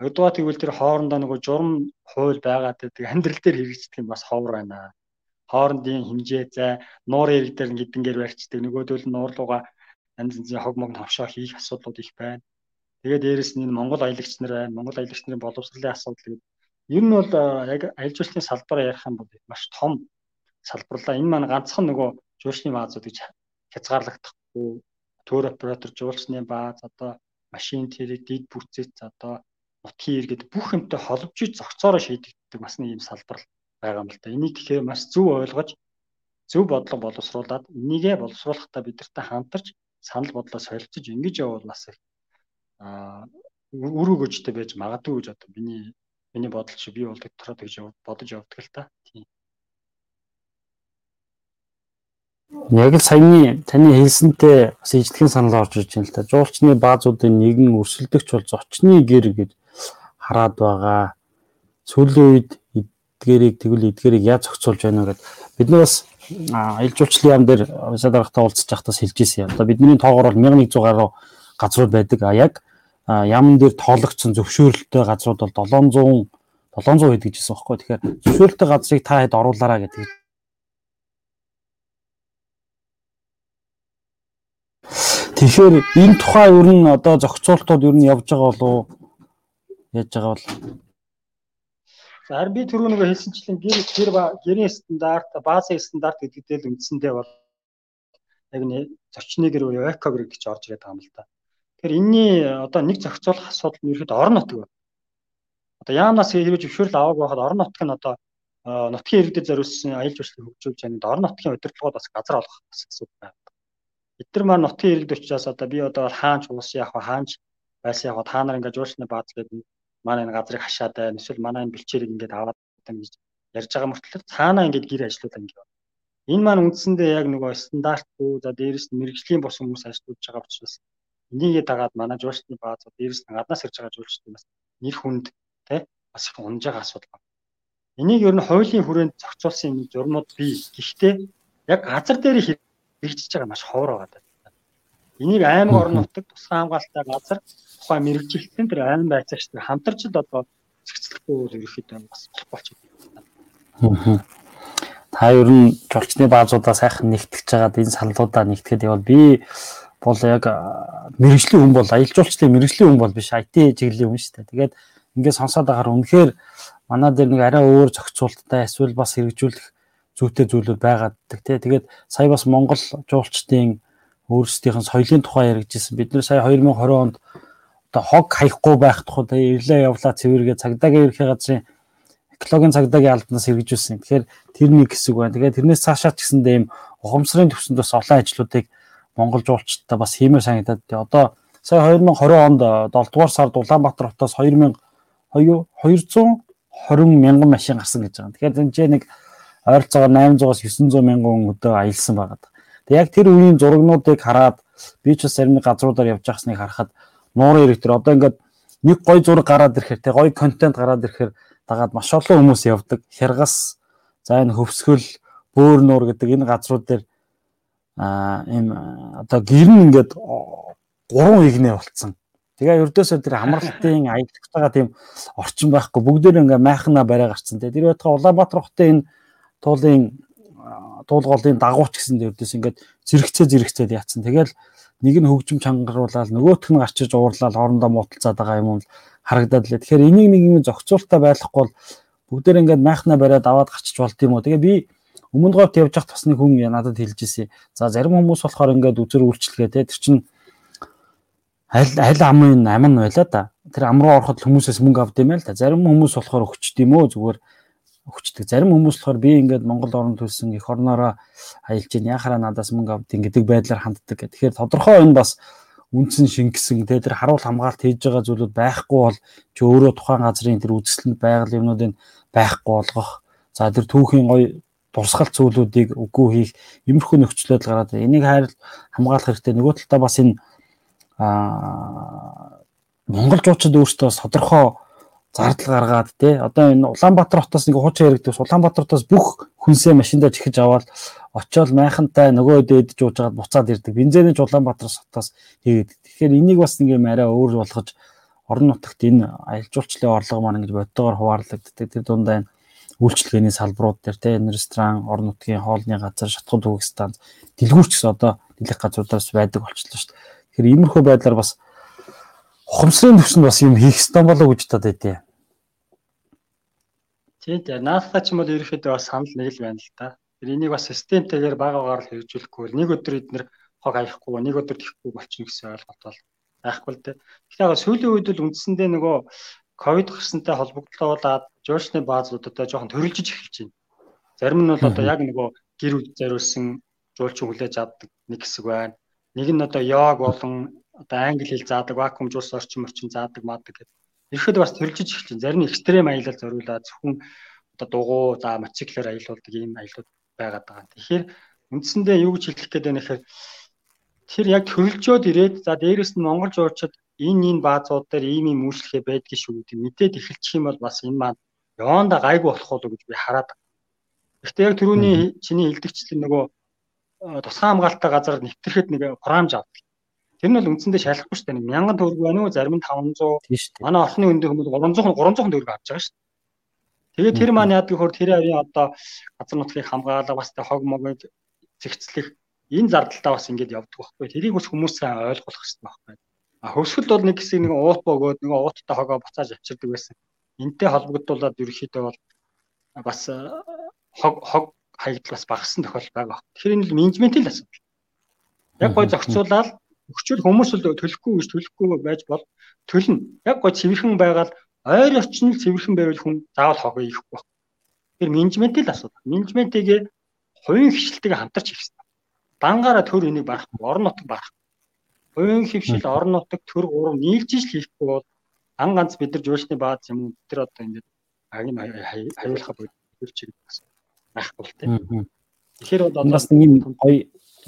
Хоёрдугаар тэгвэл тэр хоорондоо нөгөө журам хууль байгаад байдаг амьдрал дээр хэрэгждэг юм бас ховор байна хоорондын хэмжээ зай нуур эрэг дээр гэдэнгээр барьцдаг нөгөөдөл нь нуур руугаа янз янзын хог мог навшоо хийх асуудлууд их байна. Тэгээд дээрэс нь Монгол аялагч нар байна. Монгол аялагч нарын боловсролын асуудал гэдэг Ер нь бол яг аялал жуулчлалын салбараа ярих юм бол маш том салбарлаа. Энэ маань ганцхан нөгөө жуулчны баазууд гэж хязгаарлагдахгүй төр оператор жуулчны бааз одоо машин тэрэг дид бүтцэц одоо нутгийн иргэд бүх юмтай холбож зохицоороо шийдэгддэг бас нэг юм салбар байгаа юм л да. Энийг тэгэхээр маш зөв ойлгож зөв бодлого боловсруулад энийгээ боловсруулахдаа бидэртэй хамтарч санал бодлоо солилцож ингэж явбал бас их аа үр өгөөжтэй байж магадгүй гэж одоо миний миний бодол чи би бол дотроо тэгж бодож явдаг л та. Тийм. Яг л саяны таны хэлсэнтэй бас ижлэхэн санал орж иж байна л та. Жуулчны баазуудын нэгэн өрсөлдөгч бол зочны гэр гэж хараад байгаа. Сүүлийн үед эдгэрийг тэгвэл эдгэрийг яаж зохицуулж байна вэ гэд бид нар бас аялал жуулчлалын яам дээр уусаа дарагтаа уулзч байхдаа хэлж ирсэн. Одоо бидний тоогоор бол 1100 гаруй газрууд байдаг. А яг яамн дээр тоологдсон зөвшөөрөлттэй газрууд бол 700 700 хэд гэж хэлсэн байхгүй. Тэгэхээр зөвшөөрөлттэй газрыг та хэд оруулаараа гэдэг. Тэгэхээр энэ тухай ер нь одоо зохицуултууд ер нь явж байгаа болов яаж байгаа бол За харин би түрүү нэг хэлсэнчлэн гэр гэр гэрийн стандарт, базын стандарт гэдэгтэй л үндсэндээ бол яг нэг зочны гэр буюу эко гэр гэж орж ирээд байгаа юм л та. Тэгэхээр энэний одоо нэг зохицуулах асуудал нь ерөөд орон нутг байна. Одоо яамнаас хэрвээ зөвшөөрөл аваагүй байхад орон нутг нь одоо нутгийн иргэдэд зориулсан аялал жуулчлалыг хөгжүүлж байгааг орон нутгийн удирдлагууд бас газар олох бас асуудал байна. Эдгээр маань нутгийн иргэд учраас одоо би одоо хаанч уус яах вэ хаанч байсан яг та нар ингээд жуулчны бааз гэдэг манай энэ газрыг хашаад байна. Эсвэл манай энэ бэлчээрийг ингээд аваад байна гэж ярьж байгаа мөртлөө цаанаа ингээд гэр ажиллуулаа ингээд. Энэ маань үндсэндээ яг нөгөө стандартгүй за дээрэс нь мэрэгжлийн бос хүмүүс ажиллаж байгаа учраас энийгээ дагаад манай жуулчны бааз дээрэс нь гаднаас ирж байгаа жуулчдын бас нэр хүнд те бас их унж байгаа асуудал байна. Энийг ер нь хуулийн хүрээнд зохицуулсан юм журмууд бий. Гэхдээ яг газар дээр хэрэгжиж байгаа маш ховор байгаа. Энийг аймаг орон нутаг тусгай хамгаалалттай газар тухайн мэрэгжилтэн тэр аймаг байцаагч нар хамтарч л одоо зохицлохгүй бол ерөөхдөө бас юм. Та ер нь жолчны баазуудаа сайхан нэгтгэж байгаад энэ саналуудаа нэгтгэхэд явал би бол яг мэрэгжлийн хүн бол аялал жуулчлалын мэрэгжлийн хүн бол биш IT чиглэлийн хүн шүү дээ. Тэгээд ингээд сонсоод агаар үнэхээр манай дээр нэг арай өөр зохицуулттай эсвэл бас хэрэгжүүлэх зүйтэй зүйлүүд байгаад тий. Тэгээд сая бас Монгол жуулчдын өөрсдийнх нь соёлын тухай яригдчихсэн. Бид нэр сая 2020 онд одоо хог хаяхгүй байх тухай тэгээ ирлээ явлаа цэвэргээ цагдаагийн ерхий газрын экологийн цагдаагийн албанаас хэрэгжүүлсэн. Тэгэхээр тэр нэг хэсэг байна. Тэгээ тэрнээс цаашаа ч гэсэндээ ийм ухамсарын төвсөнд бас олон ажлуудыг Монгол жуулчдаа бас хиймээр санагдаад тий. Одоо сая 2020 онд 7 дугаар сард Улаанбаатар хотоос 2000 220 мянган машин гарсан гэж байгаа. Тэгэхээр энэ нэг ойролцоогоор 800-аас 900 мянган өдөө аялсан байгаа. Тэг яг тэр үеийн зурагнуудыг хараад би ч бас зарим газруудаар явж байгасныг харахад нуурын ирэх тэр одоо ингээд нэг гой зураг гараад ирэхээр тэг гой контент гараад ирэхээр дагаад маш олон хүмүүс явдаг. Хяргас за энэ хөвсгөл бөөр нуур гэдэг энэ газрууд дээр а ийм одоо гэрн ингээд гурван игнэ болцсон. Тэгээ ердөөсөө тэр амралтын аялалтайгаа тийм орчин байхгүй бүгдээр ингээ майхна барай гарцсан. Тэр байтугай Улаанбаатар хотын энэ туулын дуулгуулын дагууч гэсэн дээрдээс ингээд зэрэгцээ зэрэгцээд яатсан. Тэгэл нэг нь хөгжим чангаруулаад нөгөөх нь гарч иж уурлаад хоорондоо муудалцаад байгаа юм харагдаад лээ. Тэгэхээр энийг нэг юм зохицуултаа байхгүй бол бүгдээр ингээд майхна бариад аваад гарчиж болд юм уу. Тэгээ би өмнө говьт явж явах бас нэг хүн надад хэлж ирсэн. За зарим хүмүүс болохоор ингээд үзэр үйлчлэгээ те тэр чинь аль аль амын амн байла да. Тэр ам руу ороход хүмүүсээс мөнгө авд юм байл та. Зарим хүмүүс болохоор өгчд юм уу зүгээр өгчдөг. Зарим хүмүүс болохоор би ингээд Монгол орнд төлсөн их орноороо аялж ийн яхаараа надаас мөнгө авдیں۔ гэдэг байдлаар ханддаг. Тэгэхээр тодорхой энэ бас үндсэн шингэсэн тэгээ тэр харуул хамгаалт хийж байгаа зүйлүүд байхгүй бол чи өөрөө тухайн газрын тэр үзэсгэлэнд байгаль юмнуудыг байхгүй болгох. За тэр түүхийн гоё дурсгал зүйлүүдийг үгүй хийх иймэрхүү нөхцөлөд гараад энийг хайр хамгаалах хэрэгтэй. Нөгөө талдаа бас энэ аа Монгол жуучид өөрсдөө тодорхой зардал гаргаад тий одоо энэ Улаанбаатар хотоос нэг хуучин яригдвс Улаанбаатар хотоос бүх хүнсээ машиндаа чихэж аваад очиод майхантай нөгөө дээд жууж хагаад буцаад ирдэг. Бензиний Улаанбаатар хотоос хийгээд. Тэгэхээр энийг бас юм арай өөр болгож орон нутагт энэ аялал жуулчлалын орлого маань ингэж бодтойгоор хуваарлагддаг. Тэр дундаа энэ үйлчлэгээний салбарууд дээр те энэ ресторан, орон нутгийн хоолны газар, шатхуун түгээх станц, дэлгүүрч гэсэн одоо дэлгэх газруудаас байдаг болчихлоо шүү дээ. Тэгэхээр иймэрхүү байдлаар бас ухамсарын төвшөнд бас юм хийх ёстой болоо гэж бодод байдیں۔ Тийм тийм. NASA ч юм бол ерөөхдөө бас санал нэг л байна л да. Тэр энийг бас системтэйгээр бага багаар л хэрэгжүүлэхгүй нэг өдөр эднэр хог аяхгүй, нэг өдөр тэхгүй болчихно гэсэн ойлголт бол байхгүй л дээ. Тэгэхээр сүүлийн үед л үндсэндээ нөгөө ковид гарсантай холбогдлуулаад жуушны баазуудад жоохон төрөлжиж эхэлж байна. Зарим нь бол одоо яг нөгөө гэр үд зориулсан жуулчин хүлээж авдаг нэг хэсэг байна. Нэг нь одоо йог болон одоо англи хэл заадаг, вакуум жуус орчин орчин заадаг маадаг гэдэг. Ирэхэд бас төрөлжиж эхэлж байна. Зарим экстрем аялал зориулаад зөвхөн одоо дугуй, за мотоциклээр аялуулдаг ийм аялууд байгаад байгаа. Тэгэхээр үндсэндээ юу гэж хэлэх гээд байна гэхээр тэр яг төрөлжөөд ирээд за дээрэс нь Монгол жуучид энэ энэ баазууд дээр ийм ийм үйлчлэгээ байдгийг шүү гэдэг мэдээд эхэлчих юм бол бас энэ маань яванда гайгүй болох уу гэж би хараад. Гэхдээ яг түрүүний чиний хэлдэгчлэн нөгөө тусгай хамгаалалттай газар нэвтрэхэд нэг програмж авдаг. Тэр нь бол үндсэндээ шалахгүй шүү дээ. 1000 төгрөг байна уу? Зарим нь 500. Манай орхны өндөө хүмүүс 300 300 төгрөг авч байгаа шүү дээ. Тэгээд тэр маань яадаг хөр тэр авийн одоо газар нутгийг хамгаалах бас тэ хог могыг зэгцлэх энэ зардалтаа бас ингэж явдаг байхгүй. Тэрийг бас хүмүүс сайн ойлгох хэрэгтэй байхгүй. А хөвсгөл бол нэг хэсэг нэг уут бөгөөд нэг ууттай хогоо буцааж авчирдаг байсан. Энтэй холбогдуулаад ерөөхдөө бол бас хог хог хаягдл бас багассан тохиолдол байгаа. Тэгэхээр энэ л менежментийн асуудал. Яг гой зохицуулаад өгчөл хүмүүс л төлөхгүй гэж төлөхгүй байж бол төлнө. Яг гой цэвэрхэн байгаад ойр орчин л цэвэрхэн байвал хүн заавал хогоо ихгүй байна. Тэр менежментийн л асуудал. Менежментийг хувийн хвшилтэйг хамтарч хийх хэрэгтэй дангаараа төр энийг барахгүй орон нутаг барах. Хувийн хөвшил орон нутаг төр гурав нийлж ижил хийхгүй бол ан ганц бид нар жуулчны бааз юм уу бид нар одоо ингэж аг нь хавиулах бодчих чиг бас байхгүй л тийм. Тэгэхээр бол одоо бас нэг гоё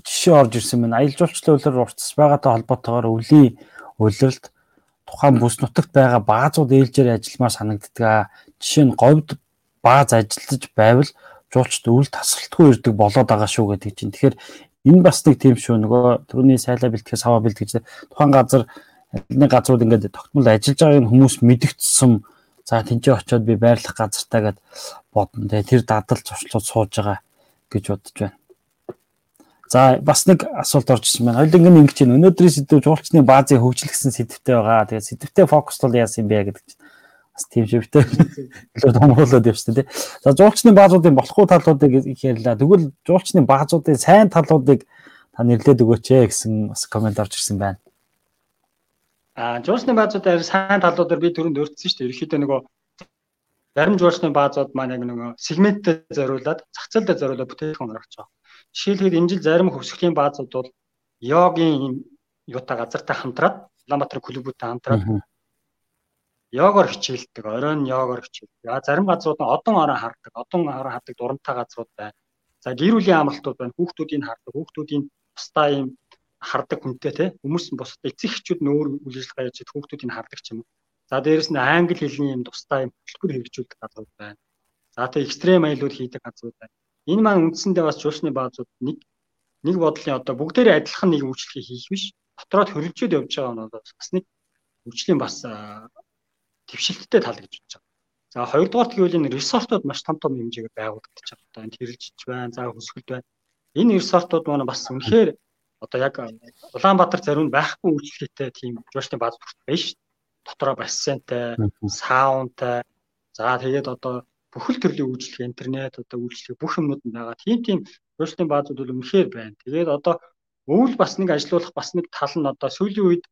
жишээ орж ирсэн байна. Аялал жуулчлалын үйлрэл уртас байгаатай холбоотойгоор өвлийн үйлрэлд тухайн бүс нутагт байгаа баазууд ээлжээр ажилламаар санагддаг. Жишээ нь говьд бааз ажиллаж байвал жуулчд үйл тасралтгүй ирдэг болоод байгаа шүү гэдэг чинь. Тэгэхээр Энэ бас нэг тийм шүү нөгөө түрүүний сайлаа бэлтгэхээс аваа бэлтгэж тухайн газар нэг газрууд ингээд тогтмол ажиллаж байгааг хүмүүс мэдгдсэн за тэнцээ очиод би байрлах газартаа гэд бодно те тэр дадал зуршлууд сууж байгаа гэж бодож байна. За бас нэг асуулт орж ирсэн байна. Хоёул ингэ ингэж байна. Өнөөдрийн сэдв жуулчны баазыг хөгжлөсөн сэдвтэй байгаа. Тэгээд сэдвтэй фокуслол яасан юм бэ гэдэг чинь бас тийм шивтэй илүү томруулаад явчихсан тий. За жуулчны баазуудын болохгүй талуудыг ярьлаа. Тэгвэл жуулчны баазуудын сайн талуудыг та нэрлээд өгөөч ээ гэсэн бас комент орж ирсэн байна. А жуулчны баазуудын сайн талуудаар би түрүүнд өртсөн шүү дээ. Ерөнхийдөө нөгөө зарим жуулчны баазууд маань яг нөгөө сегменттэй зориулаад зах зээлдээ зориулаад бүтээгдэхүүн гаргаж байгаа. Жишээлбэл энэ жил зарим хөвсгөлийн баазууд бол йогийн юутай газартай хамтраад Улаанбаатар клубүүдтэй хамтраад йогоор хичээлдэг, оройн йогоор хичээлдэг. А зарим газрууд нь одон орон хардаг, одон орон хардаг дурамтай газрууд байна. За гэр бүлийн амралтууд байна. Хүүхдүүдийн хардаг, хүүхдүүдийн тусдаа юм хардаг хүнтэй те хүмүүс нь бусдад эцэг эхчүүд нь өөр үйл ажиллагаа хийж хүүхдүүдийг хардаг ч юм уу. За дээрэс нь англи хэлний юм тусдаа юм хөтөлбөр хэрэгжүүлдэг газрууд байна. За тэг экстрем аялууд хийдэг газрууд байна. Энэ маань үндсэндээ бас жуушны баазууд нэг нэг бодлын одоо бүгдээрээ адилхан нэг үйлчлэгийг хийх биш. Дотроо хөрөлжөөд явж байгаа нь бас нэг үйлчлэлийн бас твшилттэй тал гэж бодож байгаа. За хоёрдугаарт гэвэл энэ ресортууд маш том том хэмжээгээр байгуулагдаж байгаа. Одоо энэ тэрэлжиж байна, за хөсгөлд байна. Энэ ресортууд маань бас үнэхээр одоо яг Улаанбаатар зарим байхгүй үйлчлэгтэй тийм жуушны бааз байна шүү. Дотроо бассейнтай, саунтай. За тэгээд одоо бүхэл төрлийн үйлчлэг, интернет одоо үйлчлэг бүх юмнууд нь байгаа. Тийм тийм жуушны баазууд бол үнэхээр байна. Тэгээд одоо өвөл бас нэг ажилуулах бас нэг тал нь одоо сүүлийн үед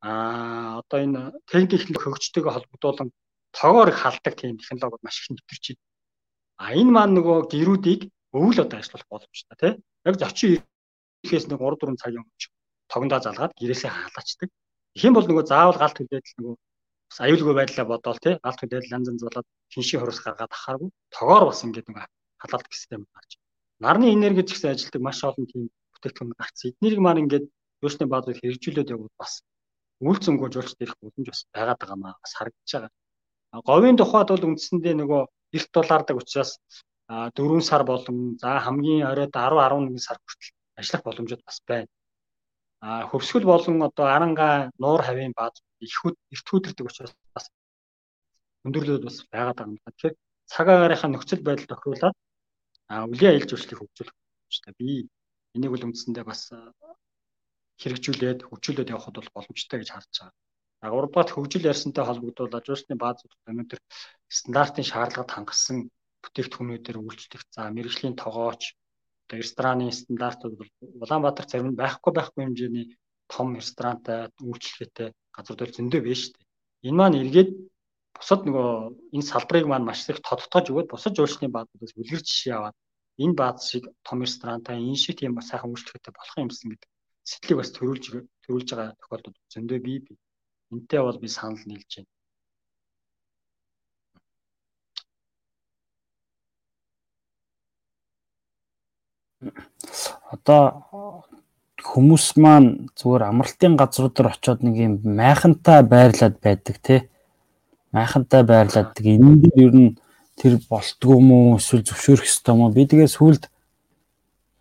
Аа одоо энэ техник технологи хөгжтойгөө холбогдуулан тоогоор их халдаг тийм технологиуд маш их нэвтэрч байна. А энэ маань нөгөө гэрүүдийг өвөл одоо ажиллах боломжтой тий. Яг зочин ирэхээс нэг 3 4 цагийн өмнө тогондоо залгаад гэрээсээ халаачдаг. Их юм бол нөгөө заавал галт хүлээдэл нөгөө бас аюулгүй байдлаа бодоол тий галт хүлээдэл янз янз болоод шиншийн хурус гаргаад ахааргүй тогоор бас ингээд нөгөө халаалт систем гарч. Нарны энерги гэсэн ажилтдаг маш олон тийм бүтээгдэхүүн гарцсан. Эднийг маань ингээд юусны баазыг хэрэгжүүлээд явбал бас үйлцэнгүүж уулзт ирэх боломж бас байгаад байгаа маа бас харагдаж байгаа. Говийн тухайд бол үндсэндээ нөгөө эрт дулаардаг учраас 4 сар болон за хамгийн оройд 10 11 сар хүртэл ажиллах боломжууд бас байна. А хөвсгөл болон одоо аранга нуур хавийн бааз их эрт хүдэрдэг учраас бас өндөрлөд бас байгаад байгаа юм. Тэгэхээр цаг агаарынхаа нөхцөл байдал тохируулаад а үлийн аялал жуулчлалыг хөгжүүлэх хэрэгтэй. Би энийг бол үндсэндээ бас хэрэгжүүлээд хөгжүүлээд явахд бол боломжтой гэж харж байгаа. А 3 дугаар хөгжил ярьсантай холбогдуулаад жуулчны баазуудад өнөөдөр стандартын шаардлагад хангасан бүтээгдэхүүнүүдээр үйлчлэх за мэрэгжлийн тогооч одоо рестораны стандартууд бол Улаанбаатар зарим нь байхгүй байхгүй хэмжээний том ресторантай үйлчлэгээтэй газрууд зөндөө байна шүү дээ. Энэ маань эргээд бусад нөгөө энэ салбарыг маань маш их тодтогч өгөөд бусад жуулчны баазуудаас үлгэр жишээ аваад энэ бааз шиг том ресторантай энэ шиг тийм сайхан үйлчлэгээтэй болох юмсан гэдэг сэтгэлийг бас төрүүлж төрүүлж байгаа тохиолдол зөндөө бий бий. Энтэй бол би санал нийлж байна. Одоо хүмүүс маань зүгээр амралтын газрууд дээр очиод нэг юм майхантай байрлаад байдаг тий. Майхантай байрлаад энэ дээр ер нь тэр болтгүй мүү эсвэл зөвшөөрөх ёстой мó би тэгээ сүлд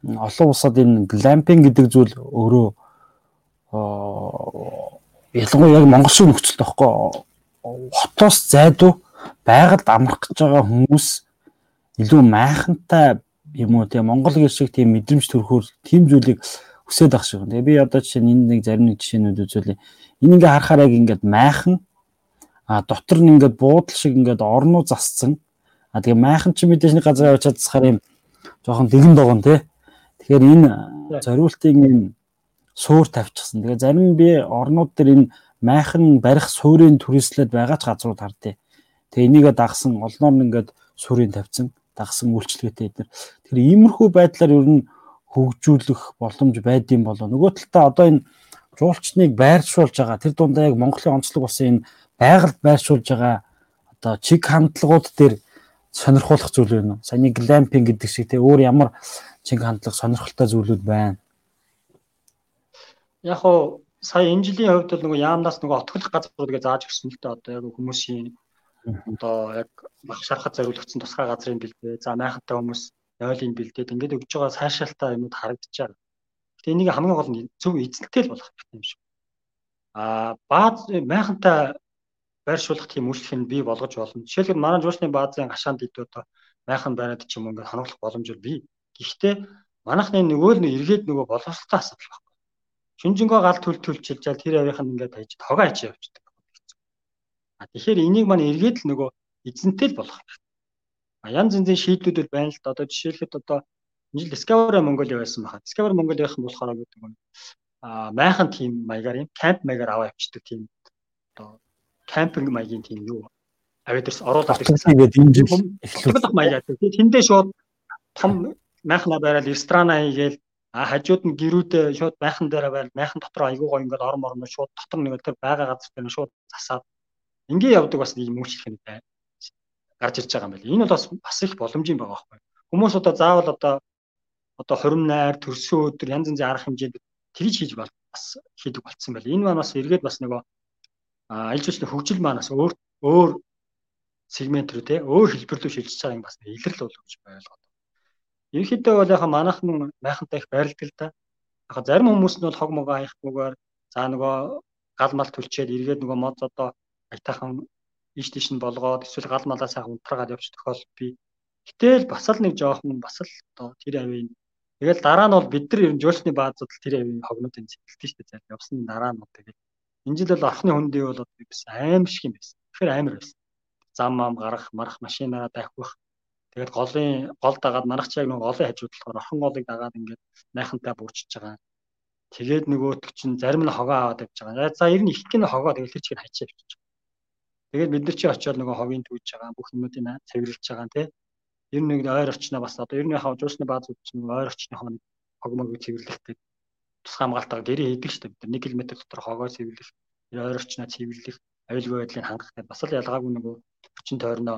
олон улсад энэ глампинг гэдэг зүйл өөрөө ялангуяа яг Монгол шиг нөхцөлтэй байхгүй хотоос зайдуу байгальд амрах гэж байгаа хүмүүс илүү майхантай юм уу тийм Монгол гэр шиг тийм мэдрэмж төрөхөөр тийм зүйлийг хүсээд ах шиг. Тэгээ би одоо жишээ нь энэ нэг зарим нэг жишээнүүд үзүүлээ. Энэ ингээ харахаар яг ингээд майхан а дотор нь ингээд буудал шиг ингээд орноо засцсан. А тэгээ майхан ч мэдээж нэг газар явж чадсахаар юм жоохон дэгэн догон тий. Тэгэхээр энэ зориултын юм суур тавьчихсан. Тэгээ зарим би орнууд дээр энэ майхан барих суурийн түрээслээд байгаа ч газрууд хардээ. Тэгээ энийгээ дагсан олноор нь ингээд суурийн тавьсан, дагсан үйлчлэгээтэй эднэр. Тэгэхээр иймэрхүү байдлаар ер нь хөгжүүлэх боломж байдсан болоо. Нөгөө талдаа одоо энэ жуулчныг байршуулж байгаа тэр дундаа яг Монголын онцлог болсон энэ байгальд байршуулж байгаа одоо чиг хандлагууд дээр сонирхолтой зүйл байна. Саяны глампинг гэдэг шиг те өөр ямар чиг хандлага сонирхолтой зүйлүүд байна яг уу сая энэ жилийн хувьд бол нөгөө яамнаас нөгөө отголох газрууд гэж зааж өгсөн л дээ одоо яг хүмүүсийн одоо яг мах шарахад зориулагдсан тусгай газрын бэлдээ за майхантай хүмүүс ойлын бэлдээд ингээд өгж байгаа сайшаалтай юмуд харагдаж байгаа. Гэтэ энийг хамгийн гол нь зөв эзэнтэй л болох юм шиг. Аа бааз майхантай байршуулах тийм үйлчлэг нь бий болгож болно. Жишээлбэл манай жуулчны баазын гашаанд ид одоо майхан байраад ч юм ингээд хоногдох боломж бий. Гэхдээ манайхны нөгөө л эргээд нөгөө боловсролтой асуудал байна Шинжэнгөө гал төл төлчилж ял тэр авийнх нь ингээд хайж тогоо ачи явчихдаг. А тэгэхээр энийг маань эргээд л нөгөө эзэнтэй л болох хэрэгтэй. А янз янзын шийдлүүд бол байна л да. Одоо жишээлхэд одоо энэ жил Discovery Mongolia байсан байхад Discovery Mongolia-ийнхан болохоор гэдэг нь а майхан тим маягаар юм камп маягаар аваа явчихдаг тийм одоо кампинг маягийн тийм юу авиадэрс оруулаад ирсэн. Тэгээд энэ жил эхлэх маягаар. Тэндээ шууд том майхна барайл ресторана хийгээл А хажууд нь гэрүүдээ шууд майхан дээр байл майхан дотор айгуу гоо ингээд ором орно шууд дотор нэг тэр байгаа газар дээр шууд засаад ингээ явдаг бас нэг мөчлөх юм бай. гарч ирж байгаа юм байна. Энэ бол бас бас их боломж юм байгаа байхгүй. Хүмүүс одоо заавал одоо одоо хорим найр төрсөн өдөр янз янзын арга хэмжээнд тэгж хийж бол бас хийдэг болцсон байл. Энэ маань бас эргээд бас нөгөө аль жишээ хөгжил маань бас өөр өөр сегмент рүү те өөр хэлбэр рүү шилжиж байгаа юм бас илэрл болов гэж ойлгоод Ерөнхийдөө бол яг манайхан майхантай их байрладаг л да. Яг зарим хүмүүс нь бол хог могоо хаяггүйгээр за нөгөө гал мал төлчээд эргээд нөгөө мод одоо айтаахан иш тийш нь болгоод эсвэл гал малаа сайхан унтраагаад явж тохиол би. Гэтэл бас л нэг жоохон бас л одоо тэр авийн тэгэл дараа нь бол бид нар ер нь жуулчны баазууд тэр авийн хогнуудын цэглэлтэй шүү дээ. Явсны дараа нь тэгэл энэ жил бол орхны хүндий бол бас аим шиг юм байсан. Тэгэхээр амар байсан. Зам ам гарах, марах, машинаараа давхих Тэгээд голын гол дагаад манайх ч яг нэг голын хажууд болохоор орхон голыг дагаад ингээд найхантай бүрчиж байгаа. Тэгээд нөгөөтг чинь зарим нь хогоо аваад явж байгаа. За ер нь их гин хогоо тэгэл тэр чигээр хачиж явчих. Тэгээд бид нар чи очиод нөгөө хогийн түүж байгаа бүх юмнуудыг цэвэрлж байгаа тий. Ер нь нэг ойр орчноо бас одоо ер нь яхаа жуусны баазууд чинь ойр орчныхоо нэг хог мог цэвэрлэх гэдэг тусгай хамгаалтаа гэрээ хийдэг шүү дээ. Бид 1 км дотор хогоо цэвэрлэх, ойр орчноо цэвэрлэх, аюулгүй байдлыг хангах гэдэг бас л ялгаагүй нөгөө хүчин тойрноо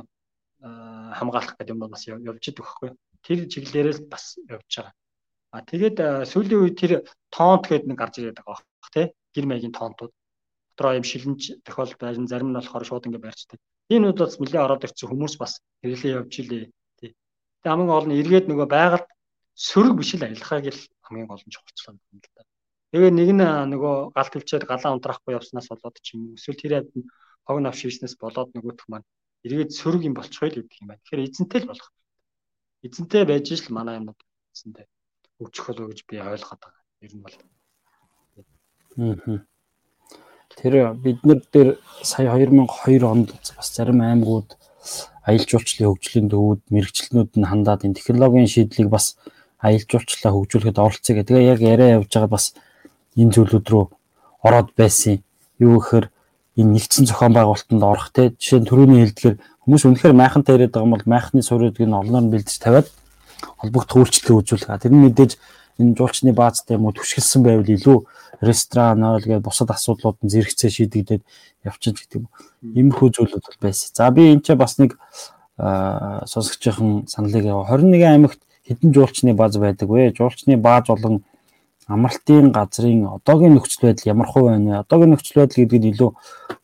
хамгаалах гэдэг юм бас явж идэх байхгүй. Тэр чиглэлээрээ бас явж байгаа. А тэгээд сүүлийн үед тэр тоонт гэдэг нэг гарч ирээд байгаа бах тий. Гэр маягийн тоонтууд дотроо юм шилэнж тохиол байрн зарим нь болохоор шууд ингэ байрчдаг. Энэ үед бас нэлээд ороод ирсэн хүмүүс бас хэрэглээ явж илээ тий. Тэгээд хамгийн гол нь эргээд нөгөө байгальд сөрөг биш л аялахыг л хамгийн гол нь чухалчлаа юм л да. Тэгээ нэг нь нөгөө гал төлчээд галаа унтрахгүй явснаас болоод ч юм эсвэл тэр яд хог навш хийснээс болоод нөгөөх маань эргээд сөрөг юм болчихоё л гэдэг юм байна. Тэгэхээр эзэнтэй л болох. Эзэнтэй байж л манай юмуд эзэнтэй хөгжих болов гэж би ойлгоод байгаа. Ер нь бол. Аа. Тэр бид нар дээр сая 2002 онд бас зарим аймагуд аялал жуулчлалын хөгжлийн төвүүд мэрэгчлэнүүд нь хандаад энэ технологийн шийдлийг бас аялал жуулчлалаа хөгжүүлэхэд оролцъё гэх. Тэгээ яг яриа явж байгаа бас энэ зүйлүүд рүү ороод байсан. Юу гэхээр энэ нэгдсэн зохион байгуулалтанд орох те жишээ нь төрөний хэлдгээр хүмүүс үнэхээр майхантай яриад байгаа юм бол майхны суруудыг нь олноор нь бэлдэж тавиад холбогдох үйлчлэл үзүүлэх. Тэр нь мэдээж энэ жуулчны баазтай юм уу түшгэлсэн байвал илүү ресторан ойл гээд бусад асуудлууд нь зэрэгцээ шийдэгдээд явчихна гэдэг юм. Иймэрхүү зүйлүүд бол байсан. За би энэ ч бас нэг сонсогчийн саналыг яв. 21 аймагт хэдэн жуулчны бааз байдаг вэ? Жуулчны бааз болон амралтын газрын одоогийн нөхцөл байдал ямар хөө байна вэ? Одоогийн нөхцөл байдал гэдэг нь илүү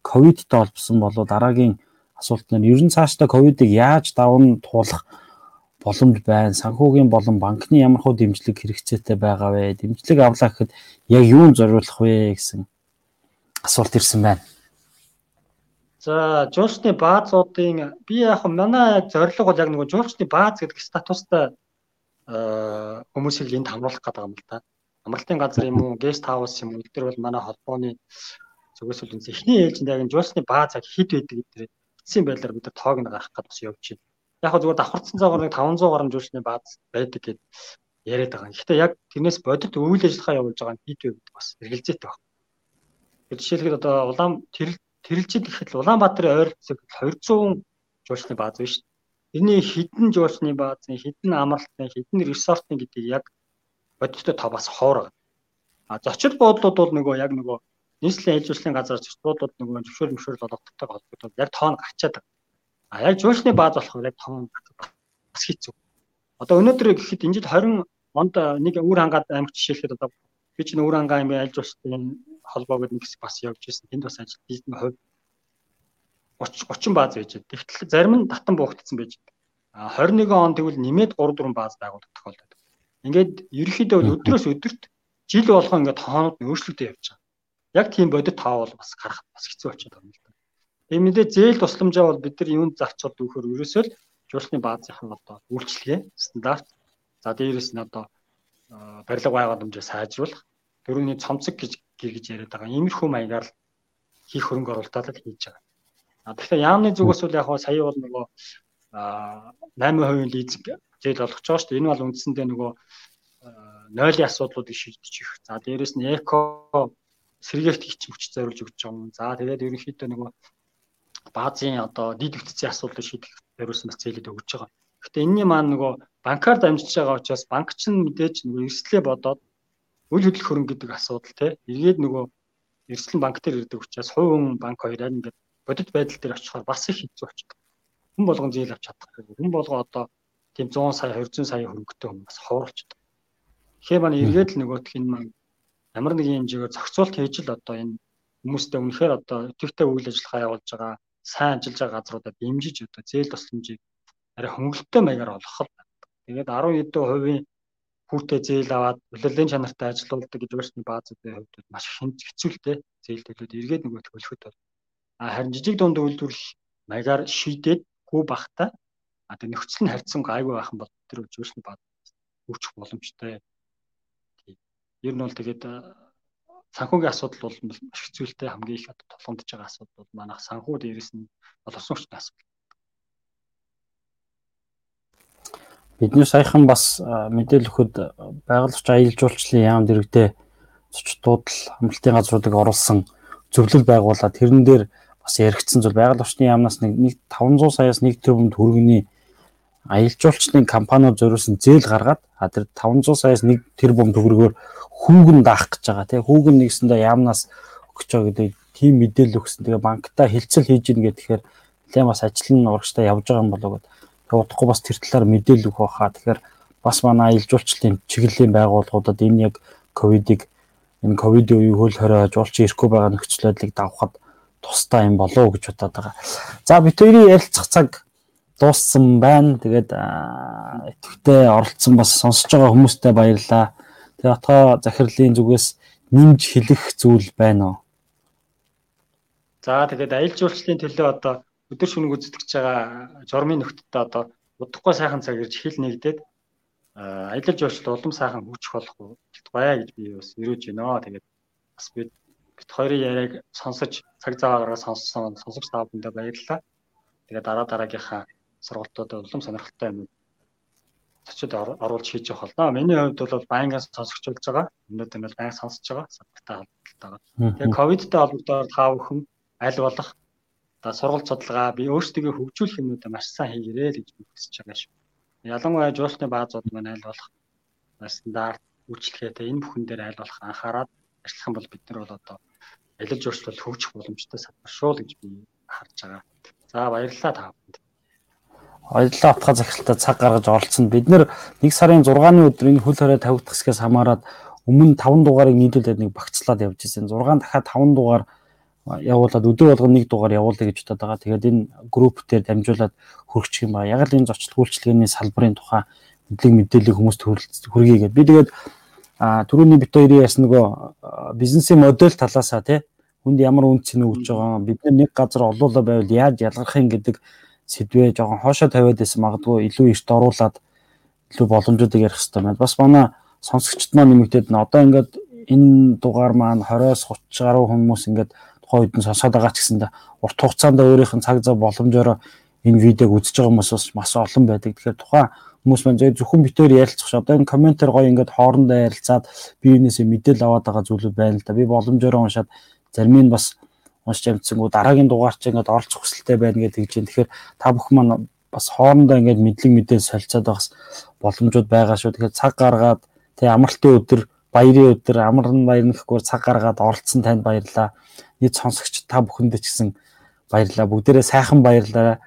ковидтай холбосон болоо дараагийн асуулт нь ер нь цаашдаа ковидыг яаж даван туулах боломж байна. Санхүүгийн болон банкны ямар хөө дэмжлэг хэрэгцээтэй байгаа вэ? Дэмжлэг авлаа гэхэд яг юунд зориулах вэ гэсэн асуулт ирсэн байна. За, жуулчны баазуудын би яг манай зорилго бол яг нөгөө жуулчны бааз гэдэг статустай хүмүүсийг энд хамруулах гэдэг юм л да. Амралтын газар юм уу, гест хаус юм уу? Тэр бол манай холбооны зүгээс бол эхний ээлжинд яг жуулчны бааз яг хэд байдаг гэдэг эцсийн байдлаар бид тоог нь гаргах гэдэг бас явж байна яг хөө зүгээр давхарцсан цагаар нэг 500 гаруй жуулчны бааз байдаг гэд яриад байгаа. Гэхдээ яг тэрнээс бодит үйл ажиллагаа явуулж байгаа нь хит вэ гэдэг бас эргэлзээтэй байна. Жишээлбэл одоо улаан тэрэлжид гэхэд Улаанбаатарын ойр хэсэг 200 жуулчны бааз биш. Тэрний хідэн жуулчны баазын, хідэн амралтын, хідэн ресортын гэдэг яг бодиттой та бас хоор байгаа. А зочид буудлууд бол нөгөө яг нөгөө нийслэлийн ээлж жуулчлалын газар зочид буудлууд нөгөө зөвшөөр мөшөөрөл олгодтой холбоотой яг тоон гарчаад байгаа. А яг жуулчны бааз болохоор яг том бас хэцүү. Одоо өнөөдөр гэхэд энэ жил 20 онд нэг өвөр хангаад аймаг жишээлхэд одоо би чинь өвөр хангаа аймгийн аль жуулчдын холбоо гэдэг нэг хэсэг бас явж ирсэн. Тэнд бас ажил хийсэн хувь 30 30 бааз байж байна. Тэгтэл зарим нь татан буухтсан байж байна. А 21 он тэгвэл нэмээд 3 4 бааз байгуулах тохиолдод. Ингээд ерөнхийдөө бол өдрөөс өдөрт жил болгоо ингээд тоонууд нь өөрчлөгдөж явж байгаа. Яг тийм бодит таа бол бас гарах бас хэцүү болчиход байна л. Тэгээ мэдээ зээл тусламжаа бол бид нар юунд зарцуулд өгөхөр ерөөсөө л жуулчны баазынхан одоо үйлчлэгээ стандарт за дээрэс нь одоо барилга байгууламжаа сайжруулах дөрөвний цомцог гэж гэж яриад байгаа. Иймэрхүү маягаар хийх хөрөнгө оруулалтаа л хийж байгаа. А тэгэхээр яамны зүгээс бол яг сая бол нөгөө 8% лизинг зээл олгож байгаа шүү дээ. Энэ бол үндсэндээ нөгөө нойлын асуудлуудыг шийдчих. За дээрэс нь эко сэргээгт хийчих хүч зориулж өгч байгаа юм. За тэгээд ерөнхийдөө нөгөө баазын одоо дид бүтцийн асуудлыг шийдэх зориулсан бас зээлэд өгж байгаа. Гэхдээ энэний маань нөгөө банкар дамжиж байгаа учраас банк ч мэдээж нөгөө эрсдлээ бодоод үйл хөдлөх хөрөнгө гэдэг асуудал те эргээд нөгөө эрсдэл банк дээр ирдэг учраас хувь хүн банк хоёр аль ингээд бодит байдал дээр очихоор бас их хэцүү болчихдог. Хүн болгон зээл авч чадахгүй. Хүн болгоо одоо тийм 100 сая 200 сая хөрөнгөтэй хүн бас ховоролчдог. Тэгэхээр маань эргээд л нөгөөх нь маань ямар нэгэн хэмжээгээр зохицуулт хийж л одоо энэ хүмүүстэй үнэхээр одоо өтөвтэй үйл ажиллагаа явуулж байгаа сайн ажиллаж байгаа газруудад дэмжиж одоо зээл тусламжийг арай хөнгөлөлттэй маягаар олгох. Тэгээд 10 хэдэн хувийн хүүтэй зээл аваад улирлын чанартай ажилуулдаг гэж өөрсний баазуудын хувьд маш хэцүүлтэй зээл төлөөд эргээд нөгөө төлөхөд бол харин жижиг дунд үйлдвэрлэл маягаар шийдээд хүү бахта а тэг нөхцөл нь харьцан гайгүй байх юм бол тэр өөрсний бааз үүсчих боломжтой. Тийм. Ер нь бол тэгээд санхүүгийн асуудал бол маш хэцүүлтэй хамгийн их одоо тулгамдж байгаа асуудал бол манайх санхүү дээрээс нь боловсон хүчтэй асуудал. Бидний саяхан бас мэдээлэл өгөхөд байгуулагч аялал жуулчлалын яам дэрэгдээ зочдууд л амралтын газруудыг оруулсан зөвлөл байгуулад тэрэн дээр бас яригдсан зүйл байгуулагчны яамнаас нэг 500 саяас 1 тэрбум төгрөгийн аялал жуулчлалын компаниуд зориулсан зээл гаргаад тэр 500 саяас 1 тэрбум төгрөгөөр хүүгэн даах гэж байгаа тий хүүгэн нэгсэндээ яамнаас өгч байгаа гэдэг тийм мэдээлэл өгсөн. Тэгээ банктай хилцэл хийж ийн гэхээр нэлээд бас ажил нь урагштай явж байгаа юм болоо гэдэг. Тэгээ удахгүй бас тэр талаар мэдээлэл өгөх байхаа. Тэгэхээр бас манай аялал жуулчлалын чиглэлийн байгууллагуудад энэ яг ковидыг энэ ковидын үеийг хөл хориож уулчин ирэхгүй байгаа нөхцөл байдлыг давхад тустай юм болоо гэж бодоод байгаа. За бид хоёрын ярилцах цаг дууссан байна. Тэгээд идэвхтэй оролцсон бас сонсож байгаа хүмүүстээ баярлалаа. Тэгээ отгоо захирлын зүгээс нэмж хэлэх зүйл байна уу? За тэгээд аялал жуулчлалын төлөө одоо өдөр шөнөг үздэг байгаа журмын нөхдөдөө одоо удахгүй сайхан цаг ирж хил нэгдээд аялал жуулчлал улам сайхан хөгжих болох болтугай гэж би бас өрөөж байна. Тэгээд бас бид бит хоёрын яриаг сонсож цаг зав гаргаад сонссон сонсогч та бүхэндээ баярлалаа. Тэгээ дараа дараагийнхаа сургалтуудад улам сонирхолтой юм зочид оруулж хийж явах болно. Миний хувьд бол байнгын сонсогч болж байгаа. Өнөөдөр бол байнга сонсож байгаа. Садтай холбоотой. Тэгээ ковидтай холбогдоод та бүхэн аль болох одоо сургалт судалгаа би өөрсдөө хөгжүүлэх юмудаа маш сайн хийгэрэй л гэж хүсэж байгаа шүү. Ялангуяа жуулчны баазууд маань аль болох стандарт үйлчлэгээтэй энэ бүхэн дээр аль болох анхаарал ажиллах юм бол бид нар бол одоо алил жуулчлал хөгжих боломжтой салбар шүү л гэж би харж байгаа. За баярлалаа та бүхэнд. Баярлалаа утга захиралтай цаг гаргаж оролцсонд бид нэр 1 сарын 6-ны өдөр энэ хөл хорой тавигдах хэсгээс хамаарат өмнө 5 дугаарыг нийлүүлээд нэг багцлаад явж ирсэн. 6 дахиад 5 дугаар явуулаад өдөр болгон нэг дугаар явуулъя гэж бодоод байгаа. Тэгээд энэ групп дээр дамжуулаад хөргчих юм байна. Яг л энэ зочлол үйлчлэгээний салбарын тухай мэдлэг мэдээллийг хүмүүст хүргэе гэдэг. Би тэгээд түрүүний бит хоёрын яс нөгөө бизнесийн модель талаасаа тий хүнд ямар үн цэн өгж байгаа бид нэг газар олуулаа байвал яаж ялгарх юм гэдэг сэдвээ жоохон хоошоо тавиад байсан магадгүй илүү эрт оруулаад илүү боломжуудыг ярих хэрэгтэй байна. Бас манай сонсогчд маань нэмэгдээд н одоо ингээд энэ дугаар маань 20-с 30 гаруй хүмүүс ингээд тухайн үед нь сонсоод байгаа ч гэсэндээ урт хугацаанд өөрийнх нь цаг зав боломжоор энэ видеог үзэж байгаа хүмүүс бас маш олон байдаг. Тэгэхээр тухайн хүмүүс маань зөвхөн битээр ярилцах ш. Одоо энэ комментээр гоё ингээд хоорондоо ярилцаад би энэсээ мэдээлэл аваад байгаа зүйлүүд байна л да. Би боломжоор уншаад зарим нь бас уншиж амжсангүй дараагийн дугаар чи ингээд оролцох хүсэлтэй байна гэж юм. Тэгэхээр та бүхэн маань бас хоорондоо ингээд мэдлэг мэдээ солилцоод байгаас боломжууд байгаа шүү. Тэгэхээр цаг гаргаад тэг амралтын өдөр баярын өдөр амарн баярнахгүй цаг гаргаад оролцсон танд баярлалаа. Нийт сонсогч та бүхэндээ ч гэсэн баярлалаа. Бүгдээрээ сайхан баярлалаа.